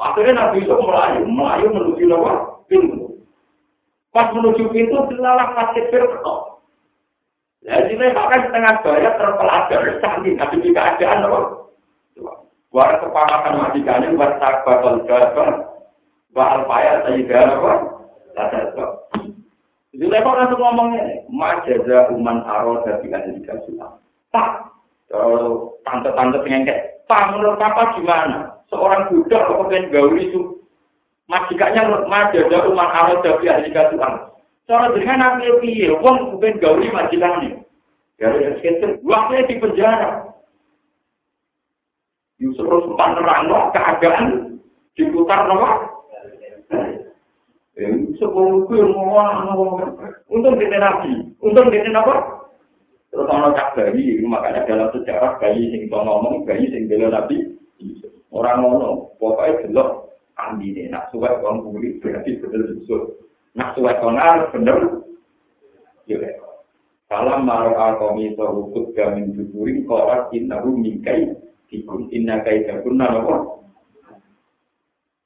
Akhirnya Nabi itu melayu, melayu menuju apa? Pintu. Pas menuju pintu, dilalah kasih firqa. Jadi ini bahkan setengah bayar terpelajar, cantik, tapi jika keadaan apa? War kepanakan majikane war tak bakal gagal. Wal payah sayyidah apa? Tata kok. Jadi lepas langsung ngomongnya, majaza uman aro dari adilika sulam. Pak, kalau tante-tante pengen kayak, Pak, menurut Papa gimana? Seorang budak kok pengen gauli itu majikanya majaza uman aro dari adilika sulam. Cara dengan nabi piye, wong pengen gauli majikane. Ya, sekitar, waktunya di penjara. Yusuf terus nerang no, keadaan diputar no. Yusuf ngomong yang ngomong Untung dia nabi, untung dia apa? Terus orang cak bayi, makanya dalam sejarah bayi sing ngomong, bayi sing bela nabi. Orang ngono, pokoknya belok andi nih, nak suwek orang buri berarti bener Yusuf. Nak suwek konar bener. Ya, Salam maru al-qawmi sahukut gamin juburin korat innahu mingkai Ikum inna kaita kunna nopo.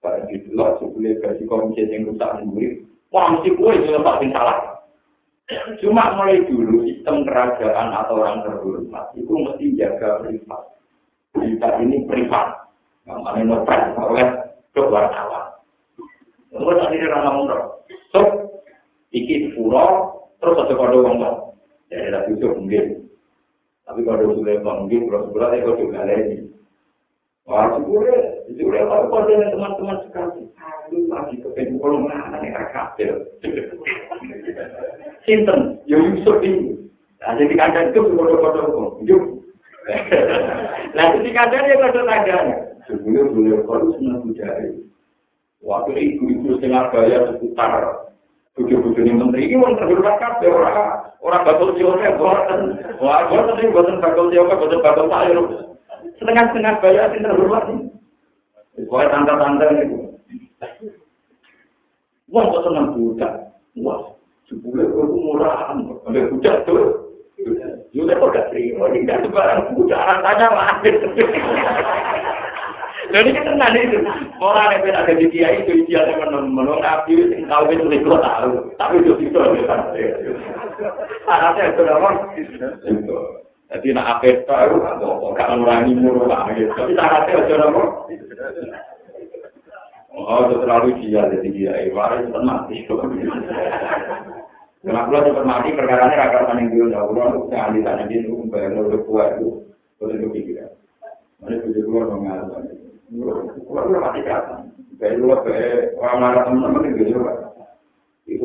Barang itu lah, sebelum versi komisi yang rusak sendiri. Wah, mesti kue yang paling salah. Cuma mulai dulu sistem kerajaan atau orang terhormat itu mesti jaga privat. Berita ini privat. Yang mana nopet oleh kewartawan. Terus tadi dia orang ngomong, so, iki pura, terus ada kode ngomong. Jadi tadi itu mungkin Tapi kalau sudah kalau sudah saya kau juga lagi. Wah, sudah, sudah kalau dengan teman-teman sekali, lagi kepengen kalau mana nih kafir. Sinten, yo Yusuf ini. Nah, jadi kadang itu bodoh-bodoh, yuk. Nah, jadi kadang dia kau tanya. Sebelum beliau kalau senang bujari. Waktu ibu-ibu setengah bayar seputar Bujuk-bujuk ini menteri ini orang terhormat kabeh orang orang bakal siapa buatan. Wah, buatan ini buatan bakal siapa, buatan bakal sayur. Setengah-setengah bayar sih terhormat ini. Pokoknya tanda-tanda itu. Wah, kok senang budak. Wah, sebulan itu murahan. Ada budak tuh. Juga kok gak terima. Ini gak sebarang budak. Rasanya lahir. Jadi kan tenan itu. Orang yang ada di dia itu dia yang menurut nabi yang tahu itu tahu. Tapi itu itu kan. Anaknya itu apa? Jadi nak apa tahu gak ngurangi murah. Tapi syaratnya itu apa? Oh, itu terlalu dia, jadi dia, eh, cepat mati. Kenapa lo cepat mati, perkara ini rakyat paling dulu, ya Allah, untuk ahli tanah dia, untuk bayar kuat itu, lo pikir. Mana itu juga lo ngalami. Lo lo mati kata. Kayak lo kayak orang marah teman-teman itu juga. Itu.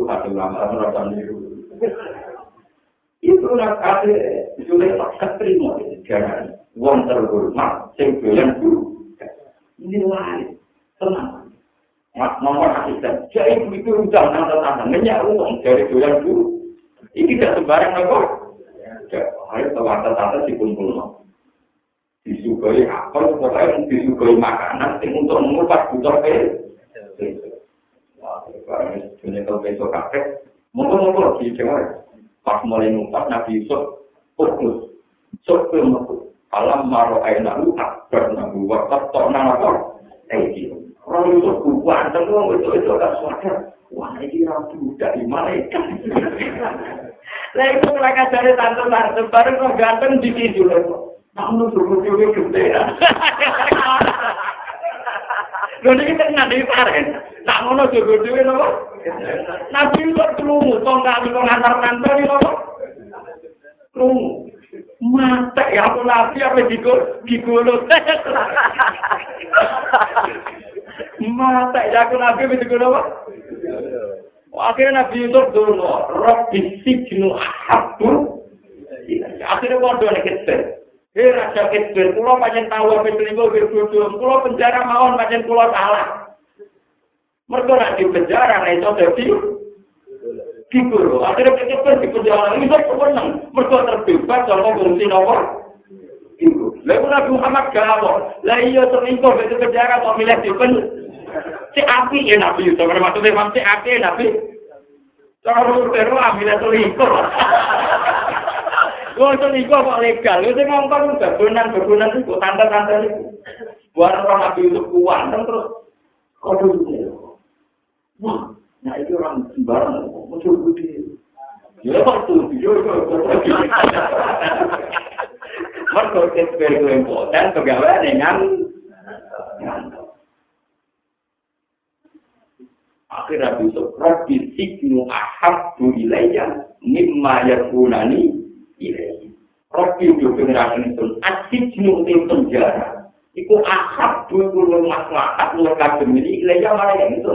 Itu nak ada, sudah tak terima, jangan. Wong terhormat, sing doyan dulu. Ini lain, tenang. Nomor asisten. Jadi itu udah nang tetangga nanya uang dari doyan dulu. Ini tidak sembarang apa. Ayo tawar-tawar dikumpul no. Disukai apel, pokoknya disukai makanan, yang untuk mengupas butuh ke. Wah, barang ini kalau besok kakek, mungkin-mungkin di Jawa. Pas mulai ngupas, Nabi Yusuf, fokus. Sok ke Alam maro aina lu akbar nabu wakaf tok nang apa? Eh, Orang itu bukan, tapi orang itu itu ada suara. Wah, ini orang budak di malaikat. Lah itu mereka cari tante-tante, baru kok ganteng di situ loh. Namun suruh juga gede ya. Iki nek nang paren. Tak ngono juga dhewe lho. Nabi itu krungu tong kali kok ngantar-ngantar iki lho. Krungu. Mata ya aku nabi apa digol digolot. Mata ya aku nabi itu kenapa? Akhirnya Nabi Yusuf dulu, Rabbi Sijnu Ahabu. Akhirnya waduh nih kita. Hei Raja Kisbir, kulo apa itu nih gue kulo penjara mawon panjang kulo salah. Mereka nanti penjara, nih itu jadi Kibur, akhirnya kita di penjara ini saya kemenang. Mereka terbebas, kalau fungsi nomor. Lalu Nabi Muhammad gawon. Lah iya selingkuh itu penjara kok milih di Si api ya Nabi Yusuf. Maksudnya memang si api ya Nabi. Cara teru ambil selingkuh. Wong selingkuh kok legal. Itu ngomong bebunan bebunan itu tanda-tanda itu. Buat orang Nabi Yusuf kuat terus. Kau dulu. Wah, nah itu orang sembarang. Muncul budi. Ya waktu video Mergo kesper kuwi impoten pegawe dengan akhirnya besok Rabbi siknu ahabbu ilayya mimma yakunani ilayya. Rabbi itu generasi itu asiknu di penjara. Iku ahabbu kulo maslahat kulo kagem ini ilayya mana yang itu.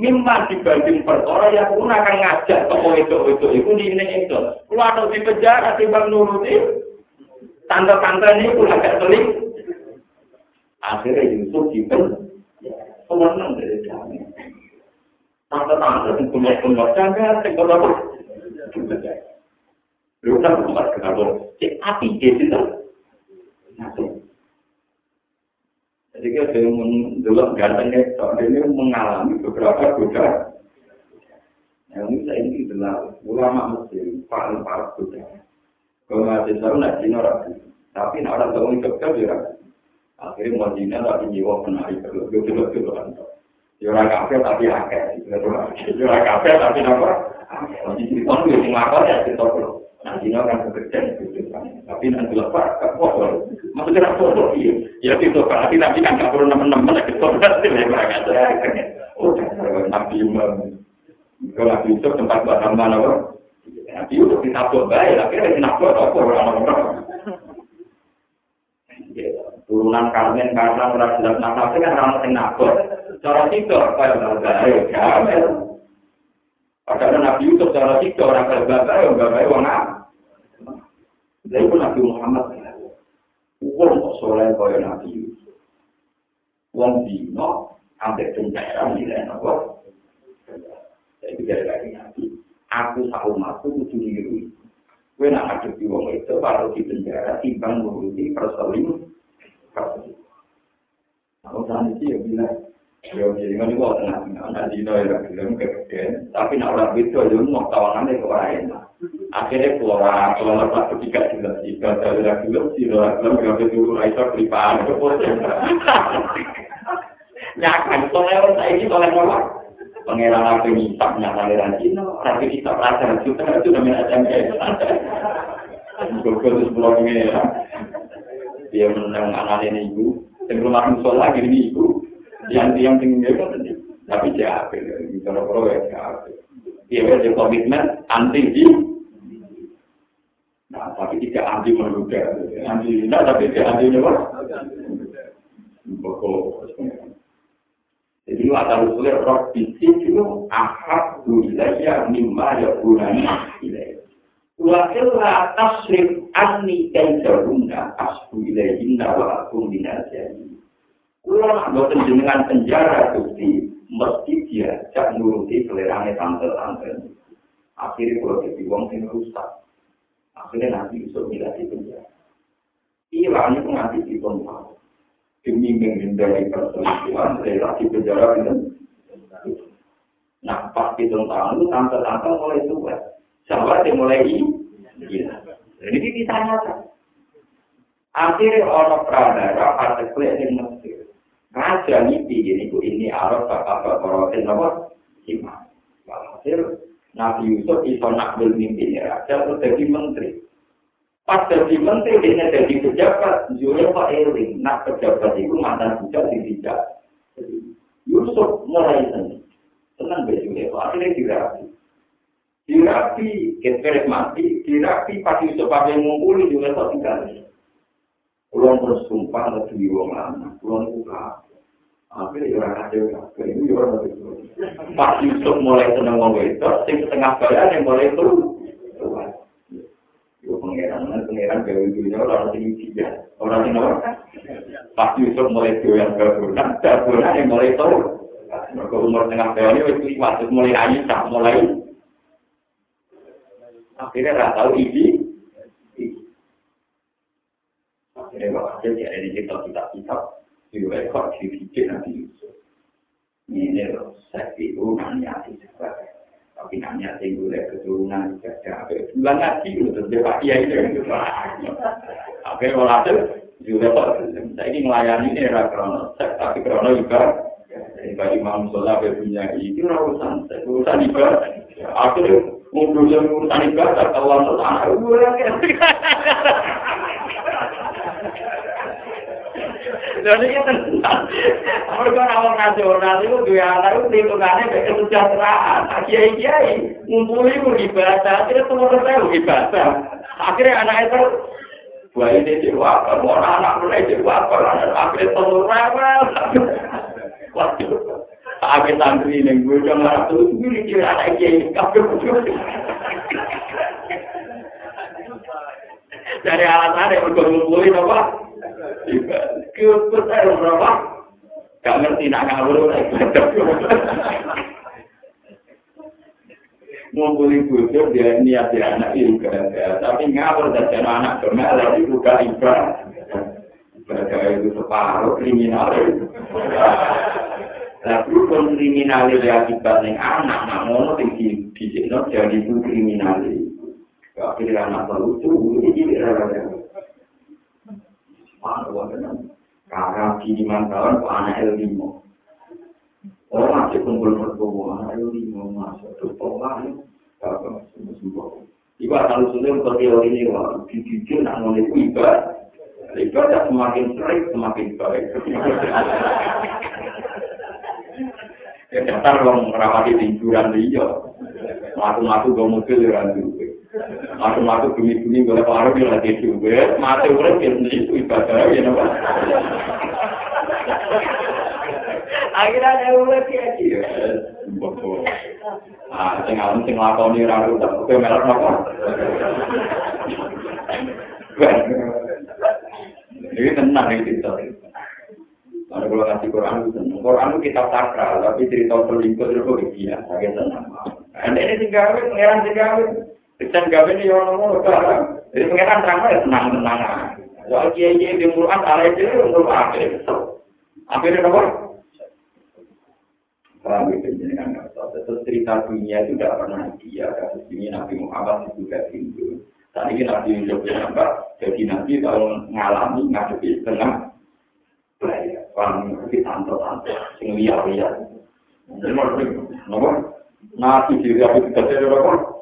Mimma dibanding perkara yang pun akan ngajak toko itu itu itu di ini itu. Kalau ada di penjara timbang nuruti tante-tante ini pun agak seling. Akhirnya Yusuf dipen, pemenang dari kami. Tante-tante yang punya punya jangan tinggal apa? Lu kan tempat kenapa? Cek api dia tidak. Jadi kita dulu gantengnya, soalnya mengalami beberapa godaan. Yang saya ini adalah ulama Mesir, paling parah godaan. Kalau mahasiswa nak Cina rapi, tapi nak orang tahu itu kan dia Akhirnya mau Cina tapi jiwa penari perlu dulu dulu kan. Orang kafe tapi akeh, orang kafe tapi apa? Nanti cerita itu yang ngakak ya cerita perlu. Nah Cina kan bekerja Tapi nanti lepas kan foto. Maksudnya foto iya. Ya itu berarti nanti kan nggak perlu nemen-nemen lagi foto berarti ada. Oh, nabi Umar. Kalau itu tempat buat mana apa? Nabi itu buat baik, akhirnya kita buat apa orang-orang. Turunan Karmen karena orang jelas nafas kan orang yang nabot. Cara itu kayak nggak baik, kamel. Padahal Nabi Yusuf cara itu orang kayak nggak baik, nggak baik, wong apa? Lalu pun Nabi Muhammad Wong kok soleh kaya Nabi. Wong dino, hampir pencairan nilai nopo. Jadi dari Nabi. Aku tahu masuk kudu niru. Kowe nak ngadepi wong itu baru di penjara timbang ngurusi perseling. Aku sana sih ya bilang, ya jadi kan itu tengah tengah dino ya bilang kemudian, tapi nak orang itu aja mau tawangan itu lain. Akhirnya keluar keluar pas ketiga jelas jika dari lagi belum sih orang belum nggak betul itu pribadi kemudian. Nyakan soalnya saya ini soalnya ngomong. pangeran rapi nyitak nyata aliran Cina, rapi nyitak rasa juta itu namanya SMS. Google itu sepuluh pangeran. Dia menang anak ini ibu, sebelum aku sholat lagi ini ibu. yang yang tinggi itu tapi siapa itu kalau kalau ya siapa dia ada komitmen anti di nah tapi tidak anti menduga anti tidak tapi tidak anti apa pokok jadi asal usulnya roh bisik itu ahad wilayah mimma ya bulan wilayah wa illa tasrif anni kaidahunna asbu ilaihinna wa akum minajani Kulo nak boten jenengan penjara bukti mesti dia cak nuruti selerane tante-tante. Akhirnya kulo jadi wong sing rusak. Akhirnya nanti bisa milih di penjara. Hilang itu nanti di tahu. Demi menghindari perselingkuhan, saya di penjara itu. Nah, pas di tahun itu tante-tante mulai tua. Sahabat yang mulai ini. Jadi kita nyata. Akhirnya orang pradara partai yang Mesir. Raja mimpi ini bu ini Arab bapak bapak rotin apa? Iman. Nabi Yusuf iso nak mimpi raja terus jadi menteri. Pas jadi menteri dia jadi pejabat. Jualnya Pak Eling. Nak pejabat itu mantan budak tidak. Yusuf mulai senang. Senang bejualnya. Akhirnya dirapi. Dirapi, kita mati, dirapi pas Yusuf pakai ngumpulin juga tak tinggal. Kulon terus sumpah lebih wong lama, kulon buka. Akhirnya orang ada yang ini orang ada Pak Yusuf mulai seneng wong itu, sing setengah bayar yang mulai itu. Pangeran gawe dunia orang sing dia, orang sing orang. Pak Yusuf mulai doyan gabunan, gabunan yang mulai itu. Mereka umur tengah bayar ini wis lima, mulai ayu, mulai. Akhirnya rata tahu ini, Akhirnya Bapak Hasil ya dari kitab-kitab di rekor di Nabi Yusuf. Ini loh, saya itu nanya di sebagai tapi nanya tinggal dari keturunan juga ada bulan ngaji untuk dia pak kiai itu oke kalau hasil juga pak saya ini melayani era krono tapi krono juga dari bagi imam sholat punya itu urusan urusan ibadah akhirnya ngumpulin urusan ibadah kalau dua anak itu akhirnya ibadah. Akhirnya anak ini jiwa, mau anak mulai jiwa, akhirnya semua rewel. Waduh, akhirnya santri ini gue udah ngarap tuh, ini kira anak kiai, kabel Dari alasannya untuk ngumpulin apa? Kepet aja berapa? Gak ngerti nak ngawur lagi. Ngumpuli bujur dia niat dia anak itu tapi ngawur dan anak benar lagi buka ibadah. Ibadah itu separuh kriminal. Tapi pun kriminal itu akibat yang anak, namun itu di sini jadi itu kriminal. Akhirnya anak terlucu, ini tidak Di lima tahun, kok anak el limo. Orang masih kumpul berkumpul, anak el limo masuk. Terus orang ini, kalau sembuh-sembuh. Ibu asal usulnya untuk teori ini, wah, dijujur, nak mulai ibadah. Ibadah semakin sering, semakin baik. Ya, dasar orang merawati tiduran dia. Matu-matu gue mobil, ya, Matu-matu bumi-bumi boleh paruh di lagi juga. Mati urut ya itu ibadah ya nama. Akhirnya ada urut ya sih. Ah, sing alam sing lakoni ora tak oke melok napa. Ini tenang ini cerita. Ada kalau kasih Quran itu tenang. Quran itu kitab sakral, tapi cerita selingkuh itu kok dia, saya tenang. Ini tinggal, pangeran tinggal. Kita gawe ini orang ngomong sekarang. Jadi pengiran terang ya tenang tenang. Soal kiai kiai di Quran ala itu untuk apa? Apa? Paham itu jadi kan Terus cerita dunia itu tidak pernah dia kasus ini Nabi Muhammad itu juga Hindu. Saat ini Nabi Yusuf apa? Jadi Nabi kalau ngalami ngadepi Belaya, paham itu tante-tante, sing liar-liar. Jadi mau apa? Nabi diri aku tidak jadi apa?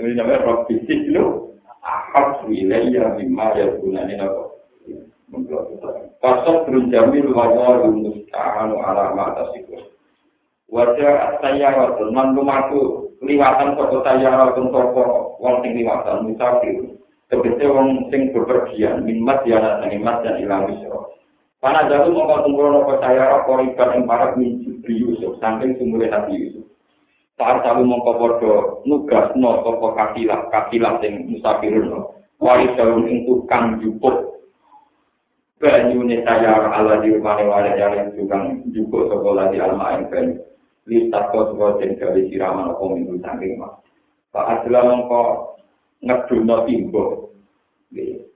Ini namanya roh fisik lu. Ahab wilayah lima ya gunanya apa? Membuat Pasal berjamil wawa musta'anu ala mata sikur. Wajah saya waktu man lumaku liwatan toko saya waktu toko sing liwatan musafir. Tegese wong sing bepergian min mas ya nang mas dan ilang isro. Pana jatuh mongko tunggu nopo saya apa ikan yang parak min Yusuf saking sumule hati Yusuf. Saat sabu mongko podo nugas no toko kafilah kafilah sing musafirun Wali daun ing tukang jupuk. Banyune saya ala di rumah wale jalan juga juga sekolah di alma yang ben listat kau dan dari siraman apa minggu saking mas. Pak adalah mengko ngeduno timbo.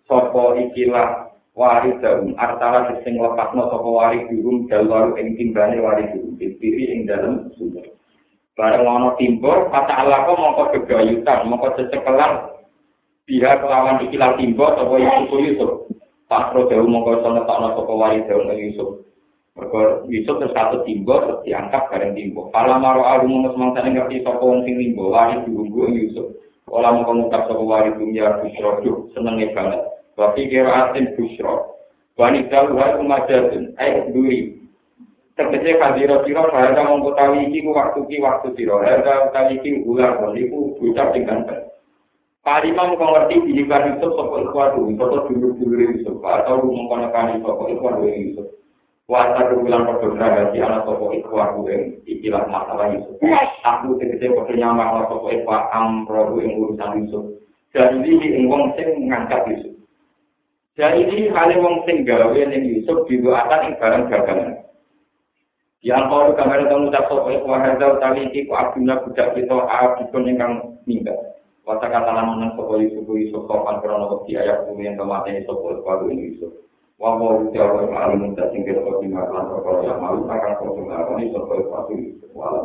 Sopo ikilah wari daun artara sing lepasno sopo wari durung jalur ing timbane wari durung dipiri ing dalam sumber bareng ono timbo kata Allah kok mongko gegayutan mongko cecekelan pihak kelawan ikilah timbo sopo Yusuf Yusuf Pak Pro Dewa mongko sono tak nopo kawari Dewa nang Yusuf. Mergo Yusuf terus satu timbo terus diangkat bareng timbo. Pala maro aku mau semangsa ngerti sapa wong sing timbo wari diunggu Yusuf. Ola mau ngucap sapa wari dunya Busro senenge banget. Tapi kira asin Busro. Bani dal wa kumajatun ai duri. Tegese kadiro sira bahasa mongko tawi iki ku waktu ki waktu sira. Harga tawi iki ular niku bocah sing ganteng. Parimam kau ngerti di kan Yusuf sopok ikhwatu, sopok dulur-dulur Yusuf, atau rumah kono-kani sopok ikhwatu Yusuf. Wasa kebulan perdona gasi anak sopok ikhwatu yang ikilah masalah Yusuf. Aku tegese pekerjaan masalah sopok amrohu yang urusan Yusuf. Dan ini yang wong sing ngangkat Yusuf. Dan ini kali wong sing gawe yang Yusuf dibuatan yang barang dagangan. Yang kalau kamera tamu tak sopok ikhwatu hadal tali iki ku abdullah budak kita abdikon yang minggat. Wasa kata lan menang sapa Yusuf Yusuf sopan krono wedi ayat bumi yang kuwi ini Yusuf. Wa wa uti Allah alim mung tak sing kira kok di makan sapa ya malu akan kok ngakoni sapa kuwi Yusuf. Wa